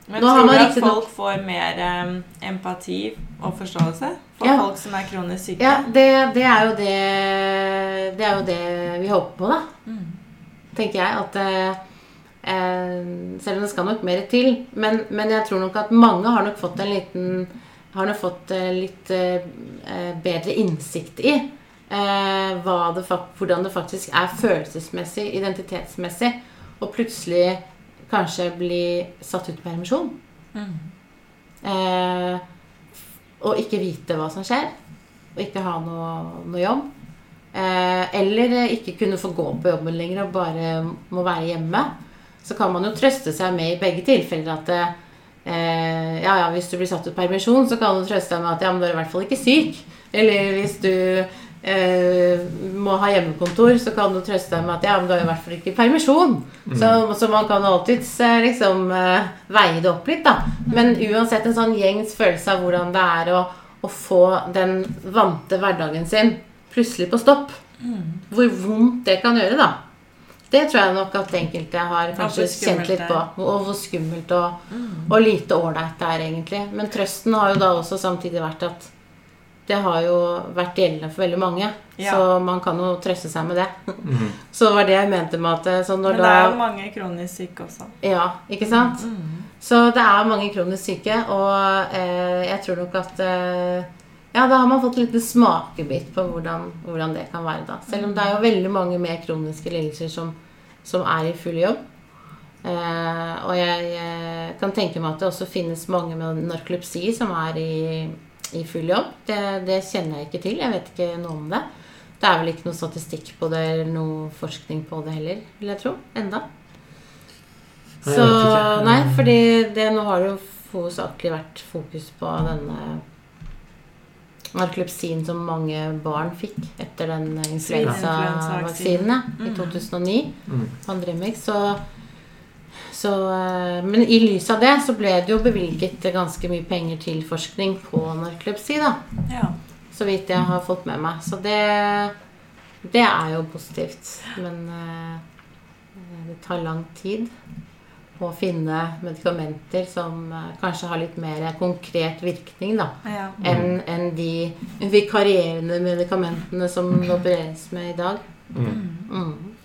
Men Nå tror du at folk får mer um, empati og forståelse for Ja. folk som er kronisk syke? Ja, det, det er jo det Det er jo det vi håper på, da. Tenker jeg. At eh, eh, Selv om det skal nok mer til. Men, men jeg tror nok at mange har nok fått en liten Har nok fått eh, litt eh, eh, bedre innsikt i eh, det, hvordan det faktisk er følelsesmessig, identitetsmessig, og plutselig kanskje bli satt ut permisjon. Eh, og ikke vite hva som skjer. Og ikke ha noe, noe jobb. Eh, eller ikke kunne få gå på jobben lenger og bare må være hjemme. Så kan man jo trøste seg med i begge tilfeller at eh, ja, ja, hvis du blir satt ut permisjon, så kan du trøste deg med at ja, men du er i hvert fall ikke syk. Eller hvis du eh, må ha hjemmekontor, så kan du trøste deg med at ja, men du har i hvert fall ikke permisjon. permisjon. Så, så man kan alltids eh, liksom eh, veie det opp litt, da. Men uansett en sånn gjengs følelse av hvordan det er å, å få den vante hverdagen sin plutselig på stopp. Hvor vondt det kan gjøre, da. Det tror jeg nok at enkelte har kanskje skummelt kjent litt på. Og hvor skummelt og, og lite ålreit det er, egentlig. Men trøsten har jo da også samtidig vært at det har jo vært gjeldende for veldig mange. Ja. Så man kan jo trøste seg med det. Så det var det jeg mente med at så når Men det er jo da mange kronisk syke også. Ja, ikke sant? Så det er mange kronisk syke, og eh, jeg tror nok at eh, Ja, da har man fått en liten smakebit på hvordan, hvordan det kan være, da. Selv om det er jo veldig mange med kroniske lidelser som, som er i full jobb. Eh, og jeg eh, kan tenke meg at det også finnes mange med narkolepsi som er i, i full jobb. Det, det kjenner jeg ikke til. Jeg vet ikke noe om det. Det er vel ikke noe statistikk på det eller noe forskning på det heller, vil jeg tro. Enda. Nei, Så. Nei, fordi det, nå har det jo hovedsakelig vært fokus på denne narkolepsien som mange barn fikk etter den influensavaksinen ja, i 2009. Mm. Pandemic, så, så eh, Men i lys av det så ble det jo bevilget ganske mye penger til forskning på narkolepsi, da. Ja. Så vidt jeg har fått med meg. Så det, det er jo positivt. Men eh, det tar lang tid å finne medikamenter som eh, kanskje har litt mer konkret virkning, da. ja. Enn en de vikarierende medikamentene som det opereres med i dag. Mm.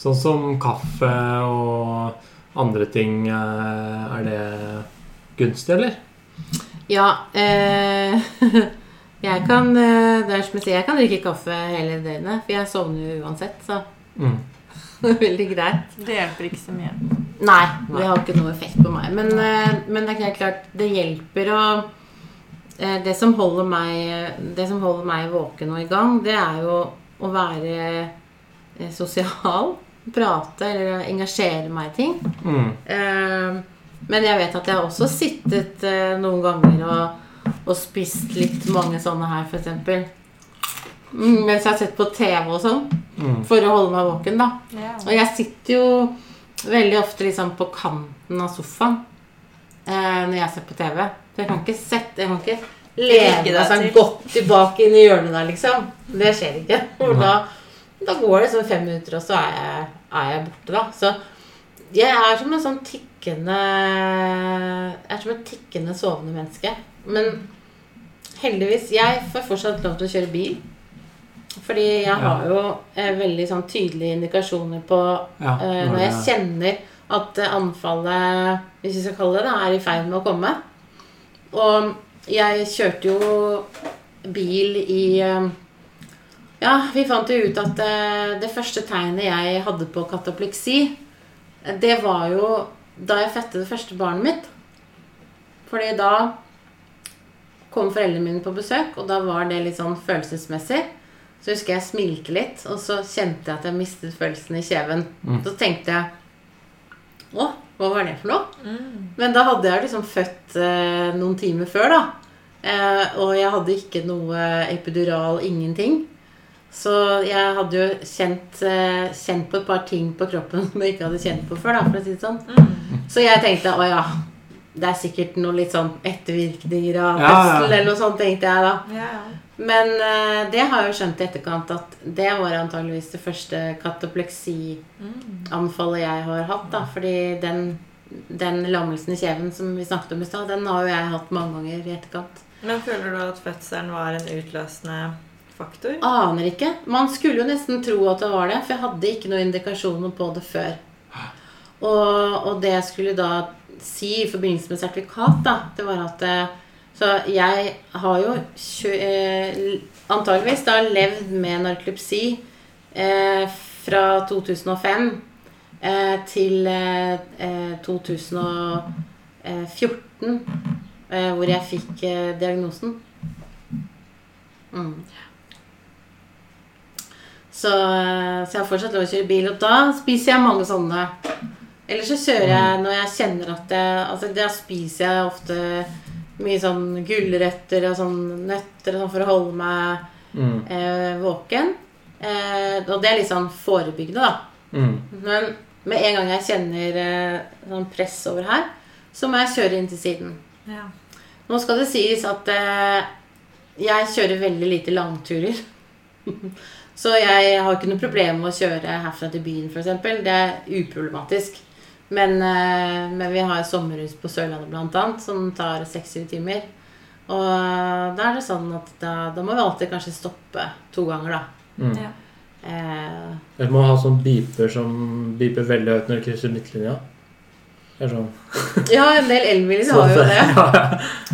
Sånn som kaffe og andre ting. eh, Er det gunstig, eller? Ja eh, Jeg kan eh, det er som jeg sier, jeg kan drikke kaffe hele døgnet, for jeg sovner jo uansett. Så Mm. det er veldig greit. Det hjelper ikke så mye. Nei, det har ikke noe effekt på meg. Men, eh, men det er klart, det hjelper å det som, holder meg, det som holder meg våken og i gang, det er jo å være sosial. Prate eller engasjere meg i ting. Mm. Eh, Men jeg vet at jeg har også sittet eh, noen ganger og, og spist litt mange sånne her, f.eks. Mm, mens jeg har sett på TV og sånn. Mm. For å holde meg våken, da. Yeah. Og jeg sitter jo veldig ofte liksom på kanten av sofaen eh, når jeg ser på TV. Så jeg kan ikke sette Jeg kan ikke lene meg sånn godt tilbake inn i hjørnet der, liksom. Det skjer ikke. For da, da går det sånn fem minutter, og så er jeg, er jeg borte, da. Så jeg er som en sånn tikkende Jeg er som et tikkende sovende menneske. Men heldigvis Jeg får fortsatt lov til å kjøre bil. Fordi jeg har jo eh, veldig sånn tydelige indikasjoner på Ja, eh, når Når jeg det- kjenner at eh, anfallet, hvis vi skal kalle det det, er i ferd med å komme. Og jeg kjørte jo bil i eh, Ja, vi fant jo ut at eh, det første tegnet jeg hadde på katapleksi, eh, det var jo da jeg fødte det første barnet mitt. Fordi da kom foreldrene mine på besøk, og da var det litt sånn følelsesmessig. Så husker jeg smilte litt, og så kjente jeg at jeg mistet følelsen i kjeven. Mm. Så tenkte jeg Å, hva var det for noe? Men da hadde jeg liksom født eh, noen timer før, da. Eh, og jeg hadde ikke noe epidural, ingenting. Så jeg hadde jo kjent, eh, kjent på et par ting på kroppen som jeg ikke hadde kjent på før. da, for å si det sånn. Så jeg tenkte å ja, det er sikkert noe litt sånn ettervirkninger av Ja, ja. fødsel eller noe sånt, tenkte jeg da. Ja, ja. Men eh, det har jeg jo skjønt i etterkant at det var antageligvis det første katapleksi-anfallet jeg har hatt. da, Fordi den, den lammelsen i kjeven som vi snakket om i stad, den har jo jeg hatt mange ganger i etterkant. Men føler du at fødselen var en utløsende faktor? Aner ikke. Man skulle jo nesten tro at det var det, for jeg hadde ikke noen indikasjoner på det før. Og, og det jeg skulle da si i forbindelse med sertifikat, da, det var at eh, Så jeg har jo eh, antageligvis da levd med narkolepsi eh, fra 2005 eh, til eh, eh, 2014, eh, hvor jeg fikk diagnosen. Mm. Så, eh, så jeg har fortsatt lov å kjøre bil, og da spiser jeg mange sånne. Eller så kjører jeg når jeg kjenner at jeg Altså da spiser jeg ofte mye sånn gulrøtter og sånn nøtter og sånn for å holde meg Mm. eh, våken. Eh, og det er litt sånn forebyggende, da. Mm. Men med en gang jeg kjenner eh, sånn press over her, så må jeg kjøre inn til siden. Ja. Nå skal det sies at eh, jeg kjører veldig lite langturer. Så jeg har ikke noe problem med å kjøre herfra til byen, f.eks. Det er uproblematisk. Men, eh, men vi har sommerhus på Sørlandet bl.a. som tar seks-syv timer. Og da er det sånn at da, da må vi alltid kanskje stoppe to ganger, da. Mm. Ja. Eh, Jeg må ha sånn beeper som beeper veldig høyt når du krysser midtlinja. Sånn. ja, en del elbiler har jo det. Ja,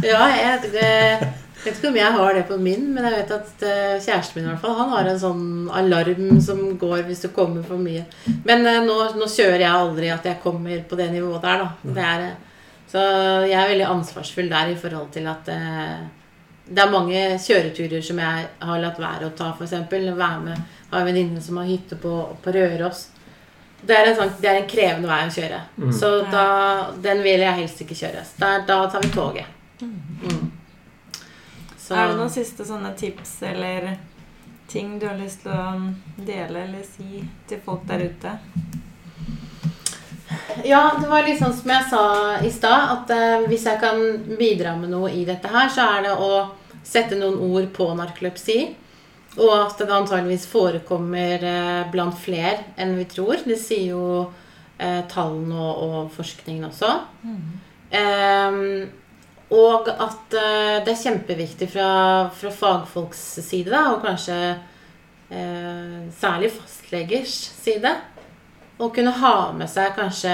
Ja, jeg, det, vet ikke om jeg har det på min, men jeg vet at eh, kjæresten min i hvert fall, han har en sånn alarm som går hvis det kommer for mye. Men eh, nå, nå kjører jeg aldri at jeg kommer på det nivået der, da. Det er, eh, så jeg er veldig ansvarsfull der i forhold til at det er mange kjøreturer som jeg har latt være å ta, f.eks. Være med Har en venninne som har hytte på, på Røros. Det er, en sånn, det er en krevende vei å kjøre. Mm. Så da, den vil jeg helst ikke kjøre. Da, da tar vi toget. Mm. Så, Er det noen siste sånne tips eller ting du har lyst til å dele eller si til folk der ute? Ja, det var litt sånn som jeg sa i stad, at eh, hvis jeg kan bidra med noe i dette her, så er det å sette noen ord på narkolepsi. Og at det antageligvis forekommer eh, blant flere enn vi tror. Det sier jo eh, tallene og, og forskningen også. Ehm, og at uh, det er kjempeviktig fra, fra fagfolks side, da, og kanskje uh, særlig fastlegers side, å kunne ha med seg kanskje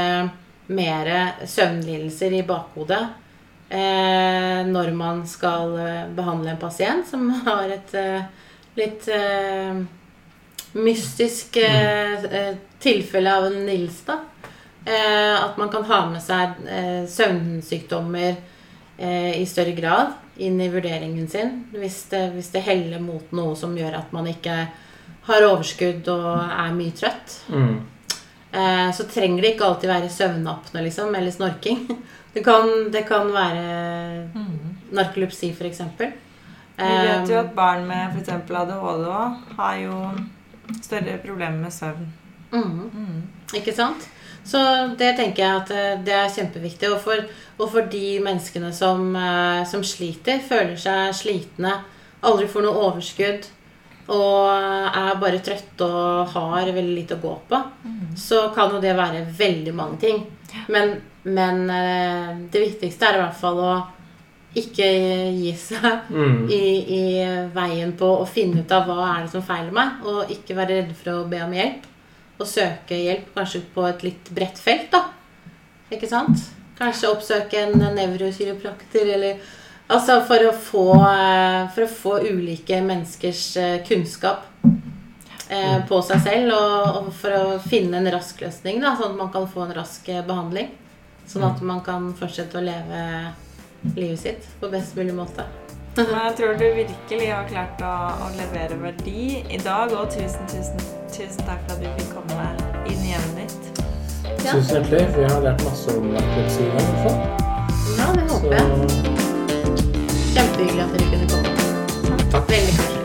mer søvnlidelser i bakhodet uh, når man skal eh, behandle en pasient som har et litt mystisk tilfelle av en lidelse. da. Eh, at man kan ha med seg søvnsykdommer eh, i større grad inn i vurderingen sin. Hvis det, hvis det heller mot noe som gjør at man ikke har overskudd og er mye trøtt. Mm. Eh, så trenger det ikke alltid være søvnapne liksom, eller snorking. Det kan, det kan være narkolepsi, f.eks. Vi vet jo at barn med f.eks. ADHD har jo større problemer med søvn. Mm. Mm. Ikke sant? Så det tenker jeg at eh, det er kjempeviktig. Og for, og for de menneskene som, eh, som sliter, føler seg slitne, aldri får noe overskudd og er bare trøtte og har veldig lite å gå på, så kan jo det være veldig mange ting. Men, men eh, det viktigste er i hvert fall å ikke gi seg Mm. i, i veien på å finne ut av hva er det som feiler meg, og ikke være redd for å be om hjelp. Og søke hjelp kanskje på et litt bredt felt, da. Ikke sant? Kanskje oppsøke en nevrokiropraktor, eller Altså for å få, eh, for å få ulike menneskers eh, kunnskap eh, på seg selv, og, og for å finne en rask løsning, da, sånn at man kan få en rask eh, behandling. Sånn at man kan fortsette å leve livet sitt på best mulig måte. Men jeg tror du virkelig har klart å, å levere verdi i dag, og tusen, tusen, tusen takk for at du fikk komme inn i hjemmet ditt. Ja. Tusen hjertelig. Vi har lært masse om narkolepsi i hvert fall. Ja, det håper jeg. Kjempehyggelig at dere kunne komme. Takk. Veldig koselig.